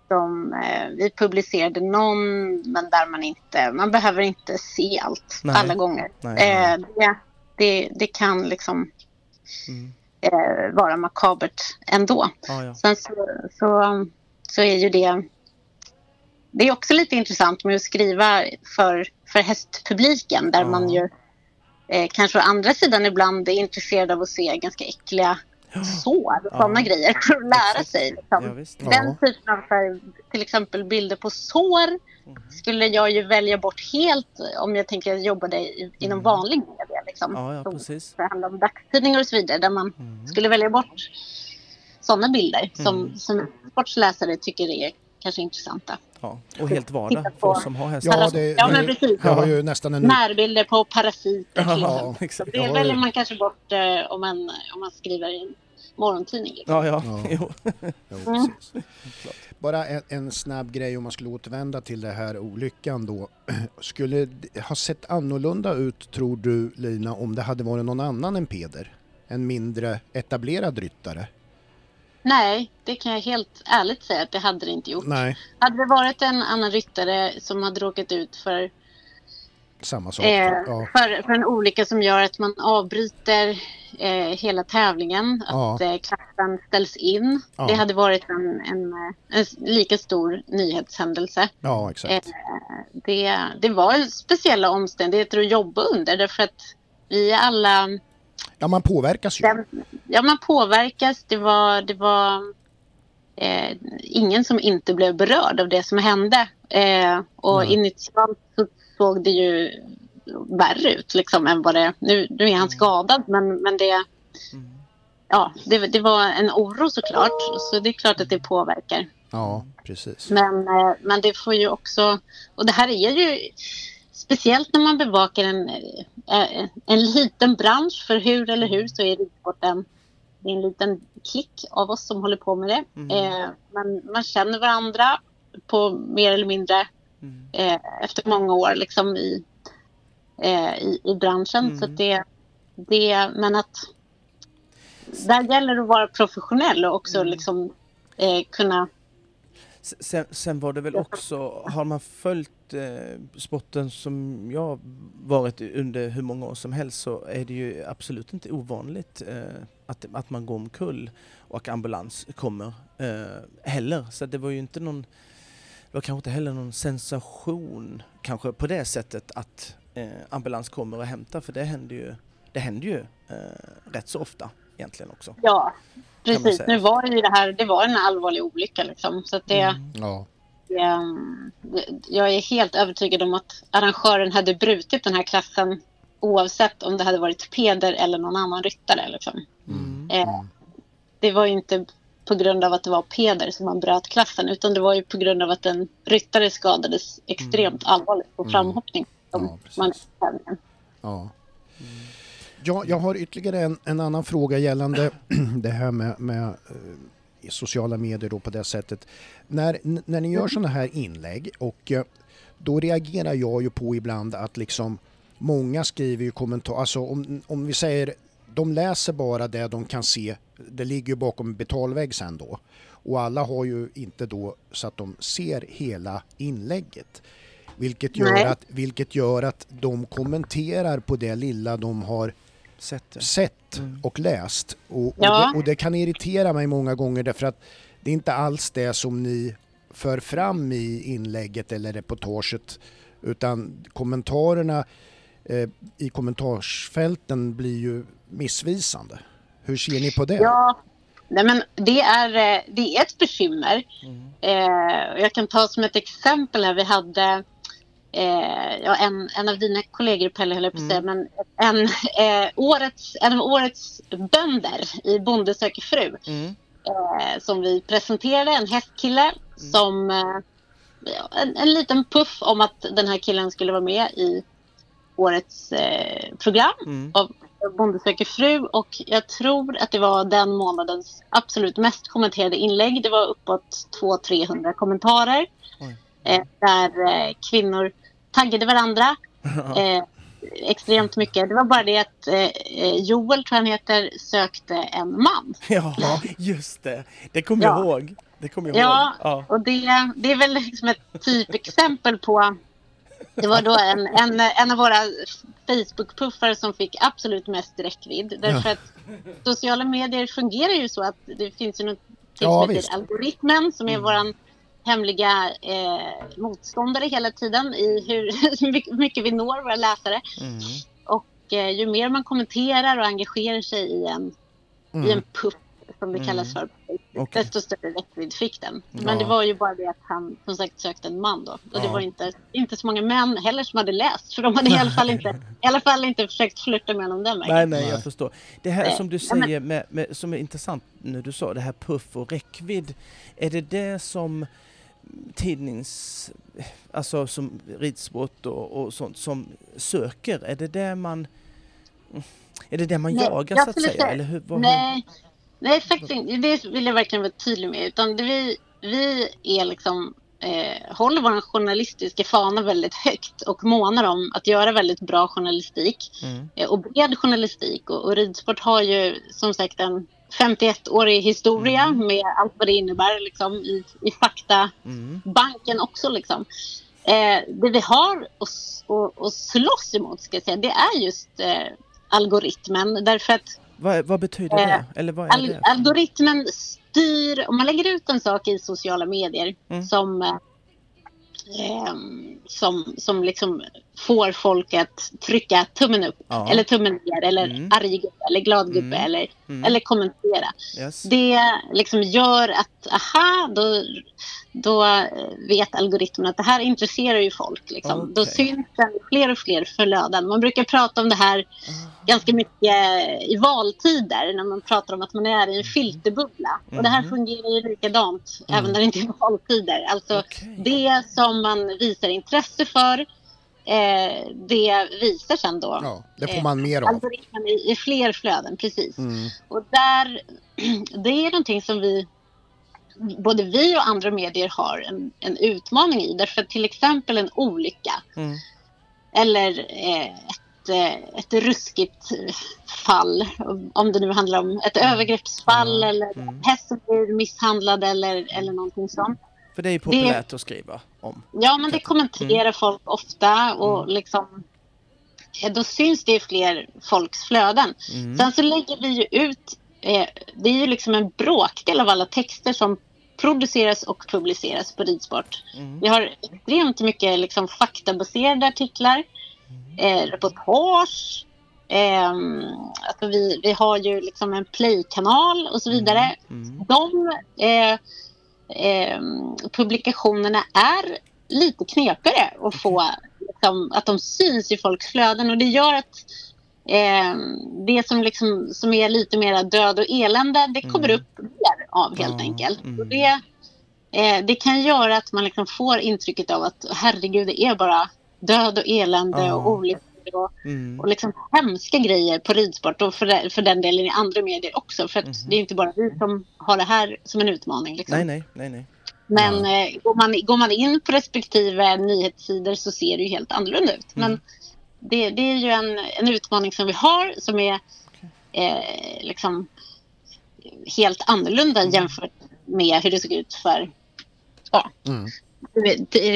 som eh, vi publicerade någon men där man inte, man behöver inte se allt Nej. alla gånger. Nej. Eh, det, det, det kan liksom Mm. eh, vara makabert ändå. Ja, ja. Sen så, så, så är ju det det är också lite intressant med att skriva för, för hästpubliken där Ja. man ju eh, kanske å andra sidan ibland är intresserad av att se ganska äckliga sår och Ja. sådana grejer för att lära Exakt. sig. Liksom. Ja. Den typen av här, till exempel bilder på sår skulle jag ju välja bort helt om jag tänker jobba det i, inom vanlig media. Liksom. Mm. Ja, ja, precis. det handlar om dagstidningar och så vidare där man Mm. skulle välja bort sådana bilder som, Mm. som sportsläsare tycker är kanske intressanta. Ja. Och helt vardag för oss som har hästar. ja, det, Ja, men precis. jag har ju nästan en... Närbilder på parasiter Ja, exakt. Det Jag väljer ju- man kanske bort eh, om, man, om man skriver i en morgontidning. Liksom. Ja, ja. Ja. [LAUGHS] Jo. Jo, Mm. precis. Bara en, en snabb grej om man skulle återvända till det här olyckan då. [CLEARS THROAT] Skulle det ha sett annorlunda ut tror du Lina om det hade varit någon annan än Peder? En mindre etablerad ryttare? Nej, det kan jag helt ärligt säga att det hade det inte gjort. Nej, Hade det varit en annan ryttare som hade råkat ut för, samma sak. eh, ja. för, för en olycka som gör att man avbryter eh, hela tävlingen, att Ja. eh, klassen ställs in. Ja. Det hade varit en, en, en lika stor nyhetshändelse. ja, exakt. Eh, det, det var speciella omständigheter att jobba under därför att vi alla Ja, man påverkas ju. den, ja, man påverkas. Det var, det var eh, ingen som inte blev berörd av det som hände. Eh, och Nej. initialt så såg det ju värre ut liksom, än vad det... Nu, nu är han skadad, men, men det, Mm. ja, det, det var en oro såklart. Så det är klart att det påverkar. Ja, precis. Men, eh, men det får ju också, och det här är ju speciellt när man bevakar en, eh, en liten bransch, för hur eller hur så är ridsporten det är en liten klick av oss som håller på med det. Mm. Eh, man, man känner varandra på mer eller mindre Mm. eh, efter många år liksom i, eh, i, i branschen. Mm. Så det, det, men att där gäller det att vara professionell och också Mm. liksom eh, kunna Sen, sen var det väl också, har man följt eh, sporten som jag varit under hur många år som helst så är det ju absolut inte ovanligt eh, att, att man går omkull och ambulans kommer eh, heller. Så det var ju inte någon, var kanske inte heller någon sensation kanske på det sättet att eh, ambulans kommer och hämtar för det händer ju, det händer ju eh, rätt så ofta egentligen också. Ja, precis. Nu var det ju det här, det var en allvarlig olycka liksom. Så att det, Mm. Ja, ehm, det, jag är helt övertygad om att arrangören hade brutit den här klassen oavsett om det hade varit Peder eller någon annan ryttare. Liksom. Mm. Eh, det var ju inte på grund av att det var Peder som man bröt klassen utan det var ju på grund av att en ryttare skadades extremt allvarligt på Mm. framhoppning. Ja, man ja. Ja, jag har ytterligare en, en annan fråga gällande [CLEARS THROAT] det här med, med eh, sociala medier då på det sättet. När, när ni gör sådana här inlägg och eh, då reagerar jag ju på ibland att liksom många skriver ju kommentarer, alltså om, om vi säger de läser bara det de kan se, det ligger ju bakom betalvägg sen då. Och alla har ju inte då så att de ser hela inlägget. Vilket gör, Nej. att, vilket gör att de kommenterar på det lilla de har Sett sett Mm. och läst. Och, och, Ja. det, och det kan irritera mig många gånger därför att det är inte alls det som ni för fram i inlägget eller reportaget utan kommentarerna eh, i kommentarsfälten blir ju missvisande. Hur ser ni på det? Ja, nej men det är, eh, det är ett bekymmer. Mm. Eh, jag kan ta som ett exempel här. Vi hade eh, ja, en, en av dina kollegor, Pelle, höll jag på att säga, men en, eh, årets, en av årets bönder i Bonde söker fru Mm. eh, som vi presenterade, en hästkille som eh, ja, en, en liten puff om att den här killen skulle vara med i årets program Mm. av Bonde söker fru och jag tror att det var den månadens absolut mest kommenterade inlägg. Det var uppåt 200-300 kommentarer eh, där eh, kvinnor taggade varandra eh, extremt mycket. Det var bara det att eh, Joel, tror jag han heter, sökte en man. Ja, just det. Det kommer Ja. jag ihåg. Det kommer jag Ja, ihåg. Ja. och det, det är väl liksom ett typexempel på... Det var då en, en, en av våra Facebook-puffar som fick absolut mest räckvidd. Därför att sociala medier fungerar ju så att det finns ju något till Ja, som heter algoritmen som är våran hemliga eh, motståndare hela tiden i hur [LAUGHS] mycket vi når våra läsare. Mm. Och eh, ju mer man kommenterar och engagerar sig i en, i en puff som det kallas för, Okej. desto större räckvidd fick den. Ja. Men det var ju bara det att han som sagt sökte en man då. Och det Ja. var inte, inte så många män heller som hade läst. För de hade i alla fall inte, [LAUGHS] i alla fall inte försökt flirta med honom den vägen. Nej, nej, jag förstår. Det här som du Ja, säger med, med, som är intressant när du sa det här puff och räckvidd. Är det det som tidnings, alltså som ridsport och, och sånt som söker? Är det det man, är det det man Nej, jagar jag så att säga? säga- Eller hur, vad, Nej, nej faktiskt inte. Det vill jag verkligen vara tydlig med. Utan vi, vi är liksom, eh, håller vår journalistiska fana väldigt högt och månar om att göra väldigt bra journalistik Mm. eh, och bred journalistik. Och, och ridsport har ju som sagt en 51-årig historia Mm. med allt vad det innebär liksom, i, i faktabanken Mm. också. Liksom. Eh, det vi har att slåss emot ska jag säga, det är just eh, algoritmen. Därför att Vad, vad betyder Eh, det? Eller vad är det? algoritmen styr, om man lägger ut en sak i sociala medier Mm. som, eh, ehm, som, som liksom får folk att trycka tummen upp Ja. eller tummen ner eller Mm. arg gubbe eller glad gubbe Mm. eller, Mm. eller kommentera. Yes. Det liksom gör att, aha, då, då vet algoritmen att det här intresserar ju folk. Liksom. Då Okej. syns den fler och fler flöden. Man brukar prata om det här ganska mycket i valtider när man pratar om att man är i en filterbubbla. Och det här Mhm. fungerar ju likadant Mm. även när det inte är valtider. Alltså Okej. det som man visar intresse för, eh, det visar sen då Ja, det får man mer av. algoritmen i, i fler flöden. Precis. Mm. Och där, [CLEARS THROAT] det är någonting som vi, både vi och andra medier har en, en utmaning i. Därför till exempel en olycka Mm. eller eh, ett, eh, ett ruskigt fall, om det nu handlar om ett övergreppsfall Ja. eller Mm. hästen blir misshandlad eller, eller någonting sånt. För det är populärt att skriva om. Ja, men det kommenterar folk ofta och Mm. liksom eh, då syns det i fler folks flöden. Mm. Sen så lägger vi ju ut, eh, det är ju liksom en bråkdel av alla texter som produceras och publiceras på Ridsport. Mm. Vi har extremt mycket liksom faktabaserade artiklar, eh, reportage, ehm, alltså vi, vi har ju liksom en play-kanal och så vidare. Mm. De eh, ehm, publikationerna är lite knepigare att få, liksom, att de syns i folks flöden och det gör att ehm, det som, liksom, som är lite mer död och elände, det kommer Mm. upp mer av helt Ja, enkelt. mm. Och det, eh, det kan göra att man liksom får intrycket av att herregud, det är bara död och elände Ja. och olyckor och, Mm. och liksom hemska grejer på ridsport och för, för den delen i andra medier också. För att Mhm. det är inte bara vi som har det här som en utmaning. Liksom. Nej, nej, nej, nej. Men eh, går, man, går man in på respektive nyhetssidor så ser det ju helt annorlunda ut. Mm. Men det, det är ju en, en utmaning som vi har som är eh, liksom helt annorlunda Mm. jämfört med hur det såg ut för ja, Mm.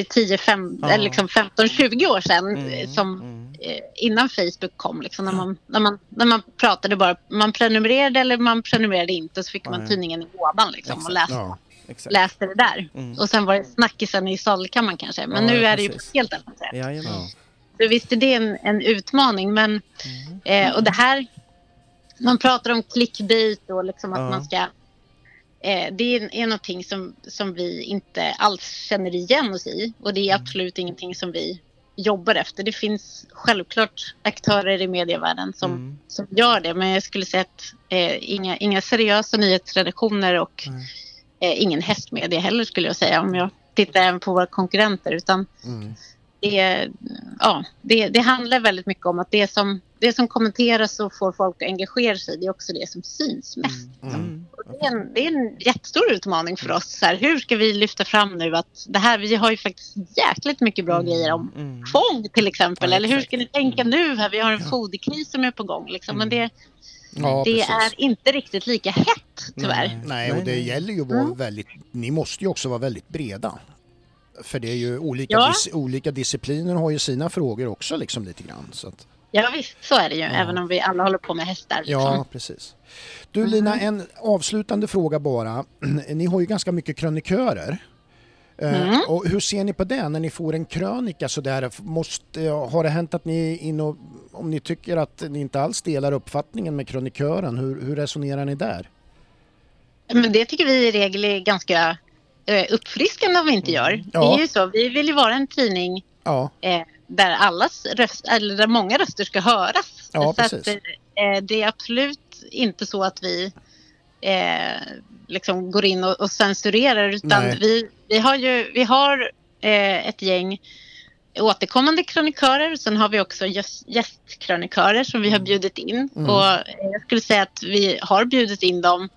10, 5, Ja. eller liksom 15, 20 år sedan. Mm, eh, Som, mm. eh, innan Facebook kom. Liksom, när, man, när, man, när man pratade bara, man prenumererade eller man prenumererade inte så fick man tidningen i lådan liksom, och läste, Ja. Exakt. läste det där. Mm. Och sen var det snackisen i sadelkammaren kanske. Men Ja, nu är det ju på precis. helt annat sätt. Ja. Så visst är det en, en utmaning. Men, Mm. eh, och det här, man pratar om clickbait och liksom att man ska det är, någonting som, som vi inte alls känner igen oss i. Och det är Mm. absolut ingenting som vi jobbar efter. Det finns självklart aktörer i medievärlden som, Mm. som gör det. Men jag skulle säga att eh, inga, inga seriösa nyhetsredaktioner och Nej. eh, ingen hästmedia heller skulle jag säga. Om jag tittar även på våra konkurrenter. Utan Mm. det, ja, det, det handlar väldigt mycket om att det som, det som kommenteras och får folk att engagera sig, det är också det som syns mest. Mm. Och Det är, en, det är en jättestor utmaning för oss. Så här, hur ska vi lyfta fram nu att det här, vi har ju faktiskt jäkligt mycket bra grejer om Mm. tvång till exempel. Ja, Eller hur ska ni tänka nu? här? Vi har en foderkris som är på gång. Liksom. Men det, Ja, det precis. är inte riktigt lika hett tyvärr. Nej. Nej, och det gäller ju att vara väldigt, ni måste ju också vara väldigt breda. För det är ju olika, Ja. dis, olika discipliner har ju sina frågor också liksom lite grann. Så att, Ja visst, så är det ju. Även om vi alla håller på med hästar. Liksom. ja, precis. Du Lina, en avslutande fråga bara. [CLEARS THROAT] Ni har ju ganska mycket krönikörer. Eh, Mm. Och hur ser ni på det när ni får en krönika sådär? Måste, har det hänt att ni inne och, om ni tycker att ni inte alls delar uppfattningen med krönikören, hur, hur resonerar ni där? Men det tycker vi i regel är ganska eh, uppfriskande om vi inte gör. Det Ja. är ju så, vi vill ju vara en tidning Ja, eh, där allas röst, eller där många röster ska höras. Ja, så att, eh, det är absolut inte så att vi eh, liksom går in och, och censurerar utan Nej. vi, vi har ju vi har eh, ett gäng återkommande krönikörer. Sen har vi också gäst, gästkrönikörer som vi har bjudit in. Mm. Och eh, jag skulle säga att vi har bjudit in dem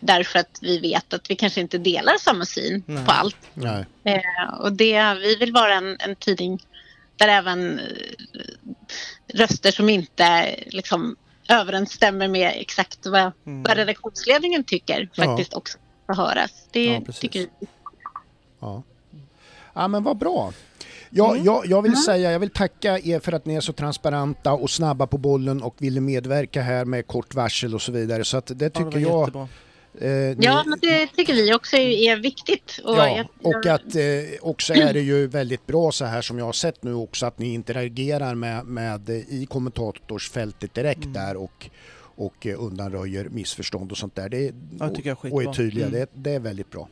därför att vi vet att vi kanske inte delar samma syn Nej. på allt. Eh, och det, vi vill vara en, en tidning där även eh, röster som inte liksom, överensstämmer med exakt vad, Mm. vad redaktionsledningen tycker Ja. faktiskt också får höras. Det Ja, tycker vi. Ja. ja, men vad bra. Ja, Mm. jag, jag vill säga, jag vill tacka er för att ni är så transparenta och snabba på bollen och ville medverka här med kort varsel och så vidare. Så att det Ja, det tycker jag, jättebra. Eh, ni- Ja, men det tycker vi också är, viktigt. Och Ja, jag- och att eh, också är det ju väldigt bra så här som jag har sett nu också att ni interagerar med, med eh, i kommentatorsfältet direkt Mm. där och, och eh, undanröjer missförstånd och sånt där. Det, Ja, tycker jag är och, och är skitbra. tydliga. Mm. Det, det är väldigt bra.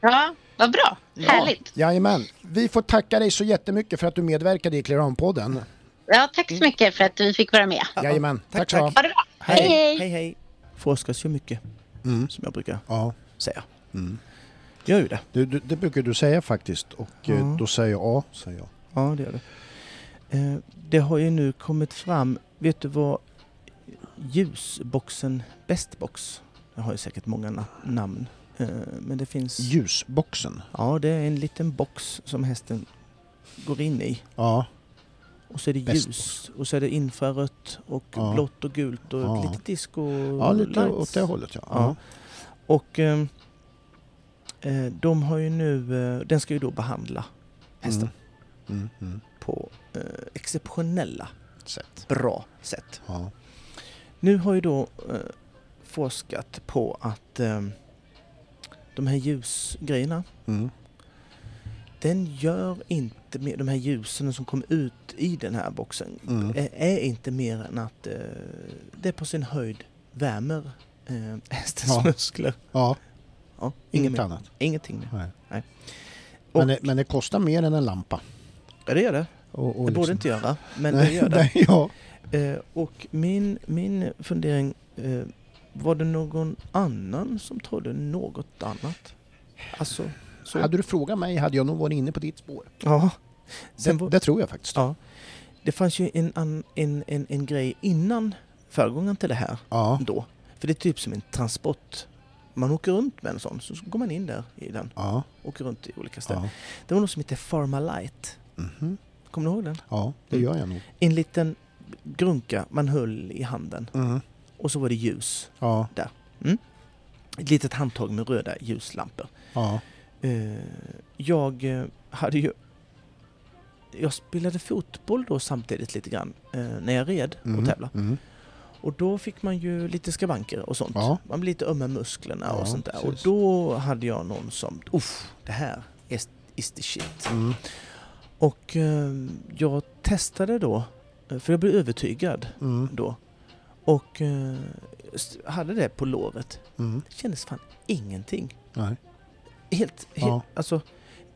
Ja, vad bra. Ja. Härligt. Jajamän. Vi får tacka dig så jättemycket för att du medverkade i Clearown-podden. Ja, tack så mycket för att vi fick vara med. Ja, Jajamän. tack, Tack så mycket. Hej, hej. hej, hej. Forskas ju mycket, Mm. som jag brukar Ja. säga. Mm. Gör ju det. Det, det, det brukar du säga faktiskt och eh, Ja. då säger jag ja, säger jag. Ja, det gör det. Eh, det har ju nu kommit fram, vet du vad ljusboxen Bestbox, det har ju säkert många na- namn, eh, men det finns... Ljusboxen. Ja, det är en liten box som hästen går in i. Ja. Och så är det Bestbox. ljus och så är det infrarött och Ja. blått och gult och Ja. lite disco Ja, lite lights. åt det hållet ja. Ja. Och ehm, eh, de har ju nu, eh, den ska ju då behandla hästen Mm. Mm. Mm. på eh, exceptionella Sätt. bra sätt. Ja. Nu har ju då eh, forskat på att ehm, de här ljusgrejerna, Mm. Den gör inte mer, de här ljusen som kommer ut i den här boxen, Mm. är, är inte mer än att eh, det på sin höjd värmer eh, [LAUGHS] hästens Ja. muskler. ja. Ja, inget mer. annat. Ingenting mer. Nej. Och, Men, det, men det kostar mer än en lampa. ja, det gör det. Och, och Det borde liksom- inte göra, men nej, det gör det. Nej, ja. Eh, och min, min fundering, eh, var det någon annan som trodde något annat? Alltså, så. Hade du frågat mig hade jag nog varit inne på ditt spår. Ja. Det, Sen var, det tror jag faktiskt. ja. Det fanns ju en, en, en, en grej innan föregångaren till det här Ja. då. För det är typ som en transport. Man åker runt med en sån, så går man in där i den. Ja. Åker runt i olika ställen. Ja. Det var något som heter Pharmalite. Mhm. Kommer du ihåg den? ja, det gör jag nog. En liten grunka man höll i handen. Mhm. Och så var det ljus. Ja. Ett litet handtag med röda ljuslampor. Ja. Eh, jag eh, hade ju... Jag spelade fotboll då samtidigt lite grann eh, när jag red och tävlade. Mhm. Och då fick man ju lite skavanker och sånt. Ja. Man blir lite öm med musklerna Ja, och sånt där. Och precis. då hade jag någon som, uff, det här is, is the shit. Mm. Och eh, jag testade då, för jag blev övertygad Mm. då. Och eh, hade det på låret. Mm. Det kändes fan ingenting. Nej. Helt, helt Ja. alltså,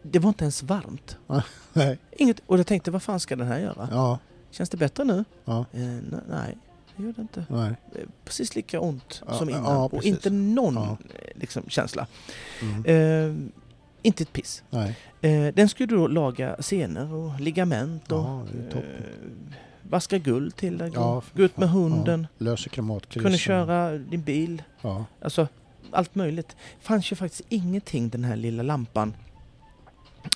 det var inte ens varmt. [LAUGHS] Nej. Inget, och jag tänkte, vad fan ska den här göra? Ja. Känns det bättre nu? Ja. Eh, nej, det gör det inte. Nej. Eh, Precis lika ont som innan. och inte någon eh, liksom, känsla. Mm. Eh, inte ett piss. Eh, den skulle då laga senor och ligament och eh, vaska guld till dig. Ja, gå, ut med hunden. Ja. Löser klimatkrisen. Kunde köra din bil. Ja. Alltså allt möjligt. fanns ju faktiskt ingenting den här lilla lampan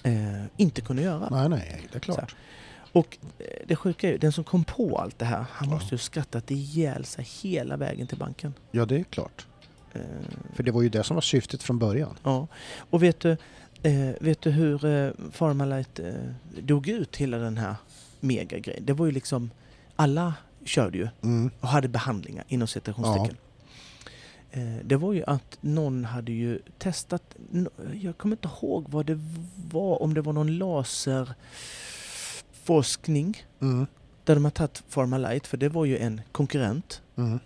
eh, inte kunde göra. Nej, nej, det är klart. Och eh, det sjuka är ju, den som kom på allt det här, han Ja. måste ju skrattat ihjäl sig hela vägen till banken. Ja, det är klart. Eh, För det var ju det som var syftet från början. ja. Och vet du, eh, vet du hur eh, Pharmalite eh, dog ut hela den här megagrejen? Det var ju liksom, alla körde ju Mm. och hade behandlingar inom citationstecken. Eh, Det var ju att någon hade ju testat, jag kommer inte ihåg vad det var, om det var någon laserforskning Mm. där de har tagit Pharmalite, för det var ju en konkurrent. Mm.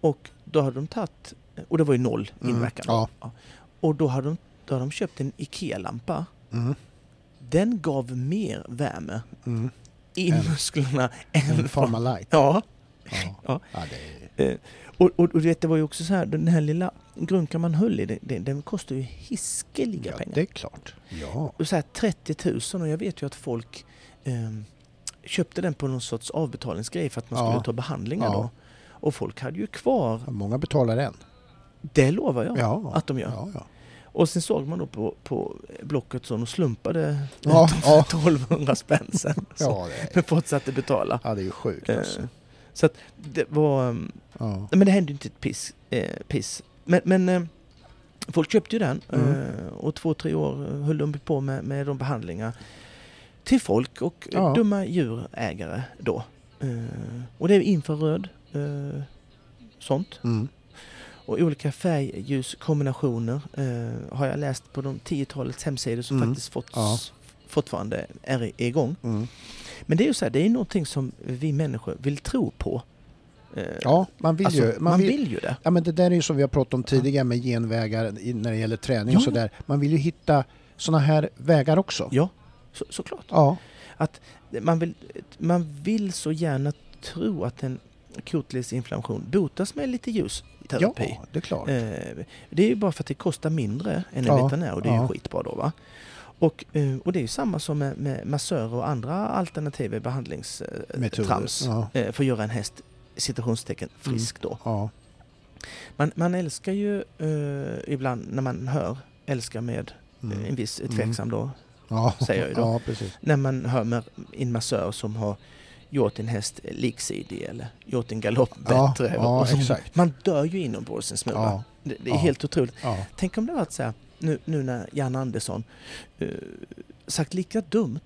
Och då hade de tagit, och det var ju noll Mm. inverkan. Ja. Och då hade, de, då hade de köpt en IKEA-lampa. Mm. Den gav mer värme Mm. i musklerna än Pharmalite. Ja, Ja. Ja. ja det, och, och, och vet, det var ju också så här, den här lilla grunkan man höll i, den, den, den kostar ju hiskeliga ja, pengar. det är klart. Ja. Och så här 30 000 och jag vet ju att folk ehm, köpte den på någon sorts avbetalningsgrej för att man Ja. skulle ta behandlingar Ja. då. Och folk hade ju kvar, Många betalar än. det lovar jag Ja. att de gör. Ja, ja. Och sen såg man då på, på Blocket så de slumpade Ja, [LAUGHS] ja. 1200 spänn sen. Ja, är, [LAUGHS] Men fortsatte betala. ja, det är ju sjukt Eh, alltså. Så att det var... ehm, Ja. Men det hände inte ett piss. Eh, piss. Men, men eh, folk köpte ju den Mm. eh, och två, tre år eh, höll de på med, med de behandlingar till folk och eh, Ja. dumma djurägare då. Eh, och det är infraröd, eh, sånt. Mm. Och olika färgljuskombinationer har jag läst på de tiotalets hemsidor som Mm. faktiskt fått, Ja. fortfarande är i- igång. Mm. Men det är ju så här, det är någonting som vi människor vill tro på. Eh, Ja, man vill alltså, ju... man, vill, ju det. Ja men det där är ju som vi har pratat om tidigare med genvägar när det gäller träning Ja, och sådär. Man vill ju hitta sådana här vägar också. Ja, så, såklart. Ja. Man vill, man vill så gärna tro att en kotledsinflammation botas med lite ljusterapi. Ja, det är klart. Eh, det är ju bara för att det kostar mindre än en Ja, veterinär och det är ju ja. skitbra då va. Och, eh, och det är ju samma som med, med massörer och andra alternativa behandlingstrams. Ja. eh, för att göra en häst citationstecken frisk då. Ja. Man, man älskar ju eh, ibland när man hör, älskar med Mm. eh, en viss Mm. tveksam då, ja. säger jag ju då. När man hör med en massör som har gjort en häst liksidig eller gjort en galopp bättre. Man dör ju inombords en smula. Det, det är helt otroligt. Tänk om det varit så här, nu, nu när Jan Andersson eh, sagt lika dumt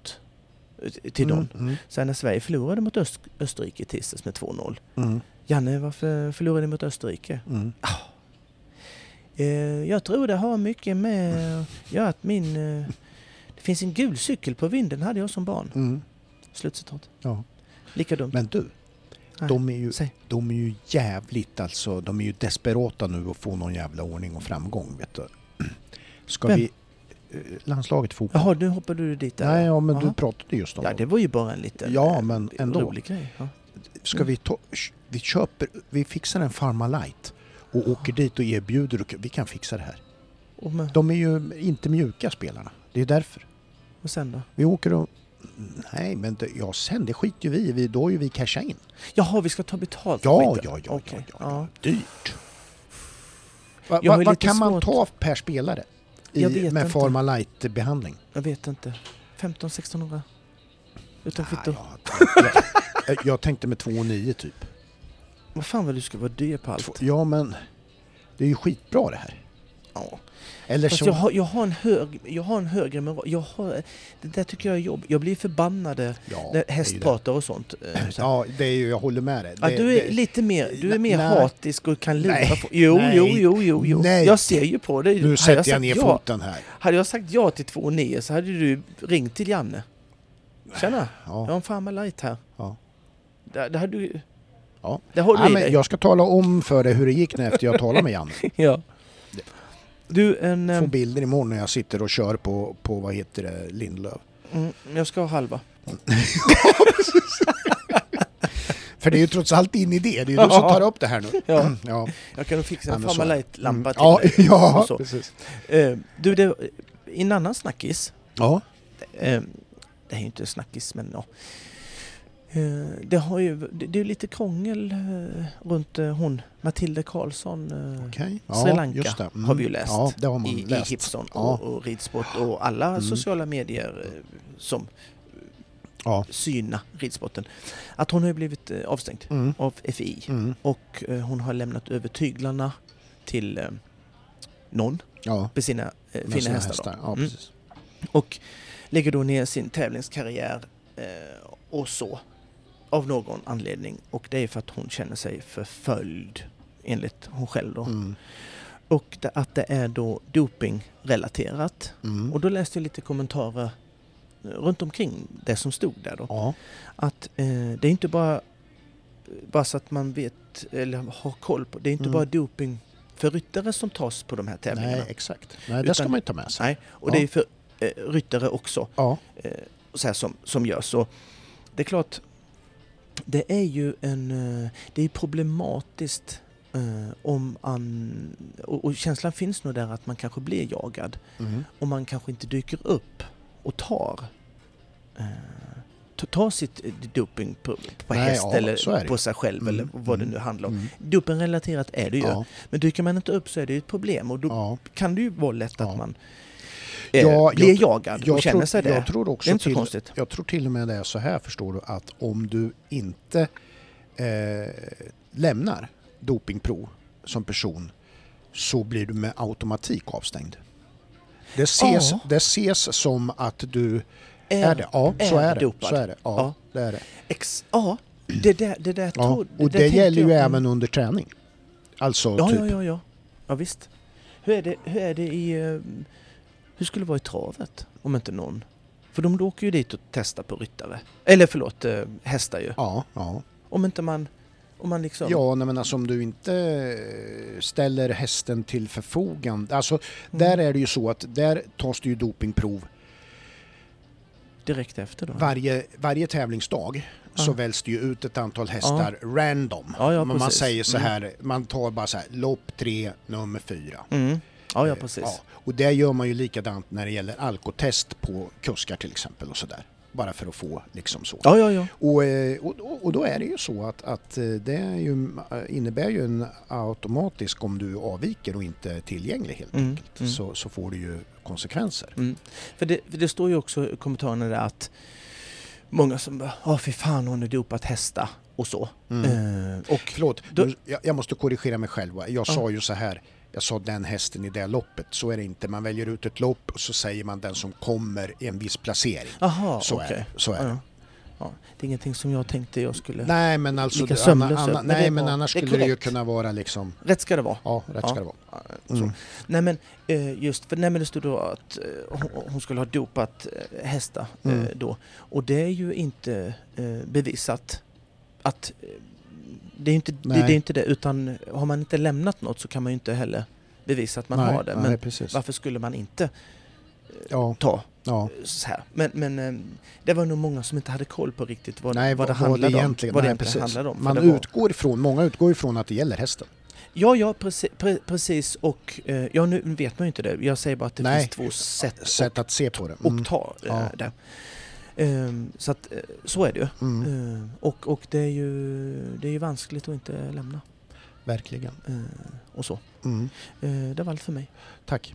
eh, till dem. Mm, här, när Sverige förlorade mot Öst, Österrike tisdags med 2-0. mm, Janne, varför förlorade ni mot Österrike? mm. Eh, jag tror det har mycket med göra att min... Eh, det finns en gul cykel på vinden, hade jag som barn. Mm. Slutcitat. Ja. Lika dumt. Men du, Nej. de är, ju, Säg. de är ju jävligt alltså, de är ju desperata nu att få någon jävla ordning och framgång vet du. Ska Vem? vi... eh, Landslaget fotboll. Jaha, nu hoppade du dit där. Nej, ja, men du Jaha. pratade just om Ja, det. det var ju bara en liten Ja, eh, men ändå. rolig grej. Ja. Ska vi ta... Vi köper... Vi fixar en Pharma Light och åker dit och erbjuder och vi kan fixa det här. Och, med, De är ju inte mjuka spelarna. Det är därför. och sen då? Vi åker och... Nej, men det, ja, sen det skiter ju vi i. Då har ju vi cashat in. Jaha, vi ska ta betalt Ja, ja, ja, Okej, ja, ja. ja. Dyrt. Va, va, vad kan man svårt- ta per spelare? I, Jag med inte. Pharma Light-behandling? Jag vet inte. 15-1600? Utan Ah, kvitto. ja, jag, [LAUGHS] jag tänkte med 2,9 typ. Vad fan vad du ska vara dyr på allt. Ja, men det är ju skitbra det här. Ja. Eller Fast så... jag har, jag har en hög, jag har en högre moral. Jag har, det där tycker jag är jobb. Jag blir förbannade ja, när det. hästpratar och sånt. eh, så. Ja, det är ju, jag håller med dig. Ja, Det- du är det- lite mer, du är mer Nej. hatisk och kan lura Nej. folk. Jo, Nej. jo, jo, jo, jo. Nej. Jag ser ju på dig. Nu sätter jag sagt ner ja, foten här. Hade jag sagt ja till 2,9 så hade du ringt till Janne. Tjena, jag har Ja, en Pharma Light här. ja. Det, det hade du... Ja. Det i men jag ska tala om för dig hur det gick när efter jag talade med Janne. [LAUGHS] Ja. Du, en... Få ehm, bilder imorgon när jag sitter och kör på, på vad heter det, Lindlöv. Mm, jag ska ha halva. [LAUGHS] För det är ju trots allt din idé, det är ju du som tar upp det här nu. Ja. [CLEARS THROAT] ja. Jag kan nog fixa Ja, en men så Pharma är det. Light-lampa Mm. till [LAUGHS] Ja, ja så. precis. Eh, du, det, en annan snackis. Ja. Eh, det är ju inte snackis, men ja. Eh, det, har ju, det, är lite krångel eh, runt eh, hon, Matilda Karlsson. Eh, Okej. Ja, Sri Lanka. Mm. har vi ju läst Ja, det har man i, i läst. Hipson Ja. och, och ridsport och alla Mm. sociala medier eh, som Ja. syna ridsporten. Att hon har blivit eh, avstängd Mm. av FI Mm. och eh, hon har lämnat över tyglarna till eh, någon Ja. med sina eh, fina sina hästar. Då. Ja, Mm. Och lägger då ner sin tävlingskarriär eh, och så av någon anledning. Och det är för att hon känner sig förföljd enligt hon själv då. Mm. Och att det är då dopingrelaterat. Mm. Och då läste jag lite kommentarer eh, runt omkring det som stod där då. Ja. Att eh, det är inte bara, bara så att man vet eller har koll på, det är inte Mm. bara doping för ryttare som tas på de här tävlingarna. Nej, exakt. Nej, det ska Utan- man ju ta med sig. Nej, och Ja. det är för eh, ryttare också Ja. eh, så som, som görs. Så det är klart, det är ju en, eh, det är problematiskt eh, om man, och, och känslan finns nog där att man kanske blir jagad Mm. om man kanske inte dyker upp och tar eh, ta- sitt eh, doping på, på Nej, häst ja, så eller det på sig själv eller Mm, vad det mm, nu handlar om. Mm. Dopingrelaterat är det ju. Ja. Men dyker man inte upp så är det ett problem och då Ja. kan det ju vara lätt att man eh, Ja, blir jag- jagad och Jag känner tror, sig det. jag tror det också är inte så till, konstigt. Jag tror till och med det är så här förstår du att om du inte eh, lämnar dopingprov som person så blir du med automatik avstängd. Det ses, Ja. det ses som att du är det. Ja, så är det. dopad. Så är det. Ja, Ja. det är det. Ex, ja, det där, det där Ja. Och det, tänkte gäller ju jag- även under träning. Alltså Ja, typ. ja, ja, ja. Ja, visst. Hur är det, hur är det i... eh, Hur skulle det vara i travet? Om inte någon... För de åker ju dit och testar på ryttare. Eller förlåt, eh, hästar ju. Ja, ja. Om inte man... Om man liksom... Ja, nej, men alltså om du inte eh, ställer hästen till förfogande. Alltså Mm. där är det ju så att där tas det ju dopingprov Direkt efter då? varje, varje tävlingsdag. Ja. Så väljs det ju ut ett antal hästar random. Ja, ja, Men man säger så Mm. här, man tar bara så här, lopp tre, nummer fyra. Mm. Ja, ja, Eh, precis. Och det gör man ju likadant när det gäller alkotest på kuskar till exempel och sådär. Bara för att få liksom så. Ja, ja, ja. Och, eh, och, och- då är det ju så att, att eh, det är ju, eh, innebär ju en automatisk om du avviker och inte är tillgänglig helt Mm, enkelt. mm. Så, så får du ju konsekvenser. Mm. För, det, för det står ju också i kommentarerna där att många som bara Åh fy fan hon har dopat hästar och så. Mm. Eh, och Förlåt, Då- jag, jag måste korrigera mig själv. Jag Ja. sa ju så här, jag sa den hästen i det loppet. Så är det inte. Man väljer ut ett lopp och så säger man den som kommer i en viss placering. Aha, Så okej. är det. Så är det. ja. Det är ingenting som jag tänkte jag skulle... Nej men alltså, Lika anna, anna, nej men bra. annars skulle det ju kunna vara liksom, Rätt ska det vara. ja rätt Ja. ska det vara. Mm. Nej men eh, just för nej, men det stod då att eh, hon, skulle ha dopat eh, hästar Mm. då. Och det är ju inte bevisat att det är ju inte det, Nej. det är inte det utan har man inte lämnat något så kan man ju inte heller bevisa att man nej, har det. nej, Men precis. varför skulle man inte Ja, ta ja. så här? Men, men eh, det var nog många som inte hade koll på riktigt vad, Nej, vad det vad, vad det handlade om. Vad det nej, precis. handlade om. Man utgår ifrån, många utgår ifrån att det gäller hästen. Ja, ja, preci, pre, precis. Och eh, ja, nu vet man ju inte det. Jag säger bara att det Nej. finns två sätt Sätt att se på det. och, och ta eh, Ja. det. Ehm, så att eh, så är det ju. Mm, Ehm, och och det, är ju, det är ju vanskligt att inte lämna. verkligen. Ehm, och så. Mm, det var allt för mig. tack.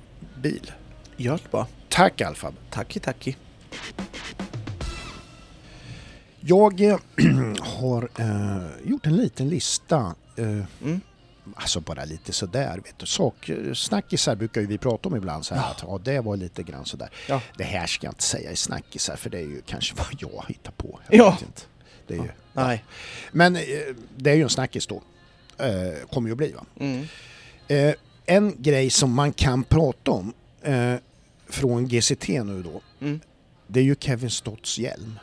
bil. gör det bara. Tack Alfab. Tacki, tacki. Jag eh, [CLEARS THROAT] har eh, gjort en liten lista. Eh, Mm. Alltså bara lite sådär. Vet du. Sak, snackisar brukar ju vi prata om ibland. Så här, Ja. att, ja, det var lite grann sådär. Ja. Det här ska jag inte säga i snackisar för det är ju kanske [LAUGHS] vad jag hittar på. Jag Ja. Det är ju, Nej. Men eh, det är ju en snackis då. Eh, kommer ju att bli va. Mm. En grej som man kan prata om. Eh, från GCT nu då. Mm. Det är ju Kevin Stotts hjälm.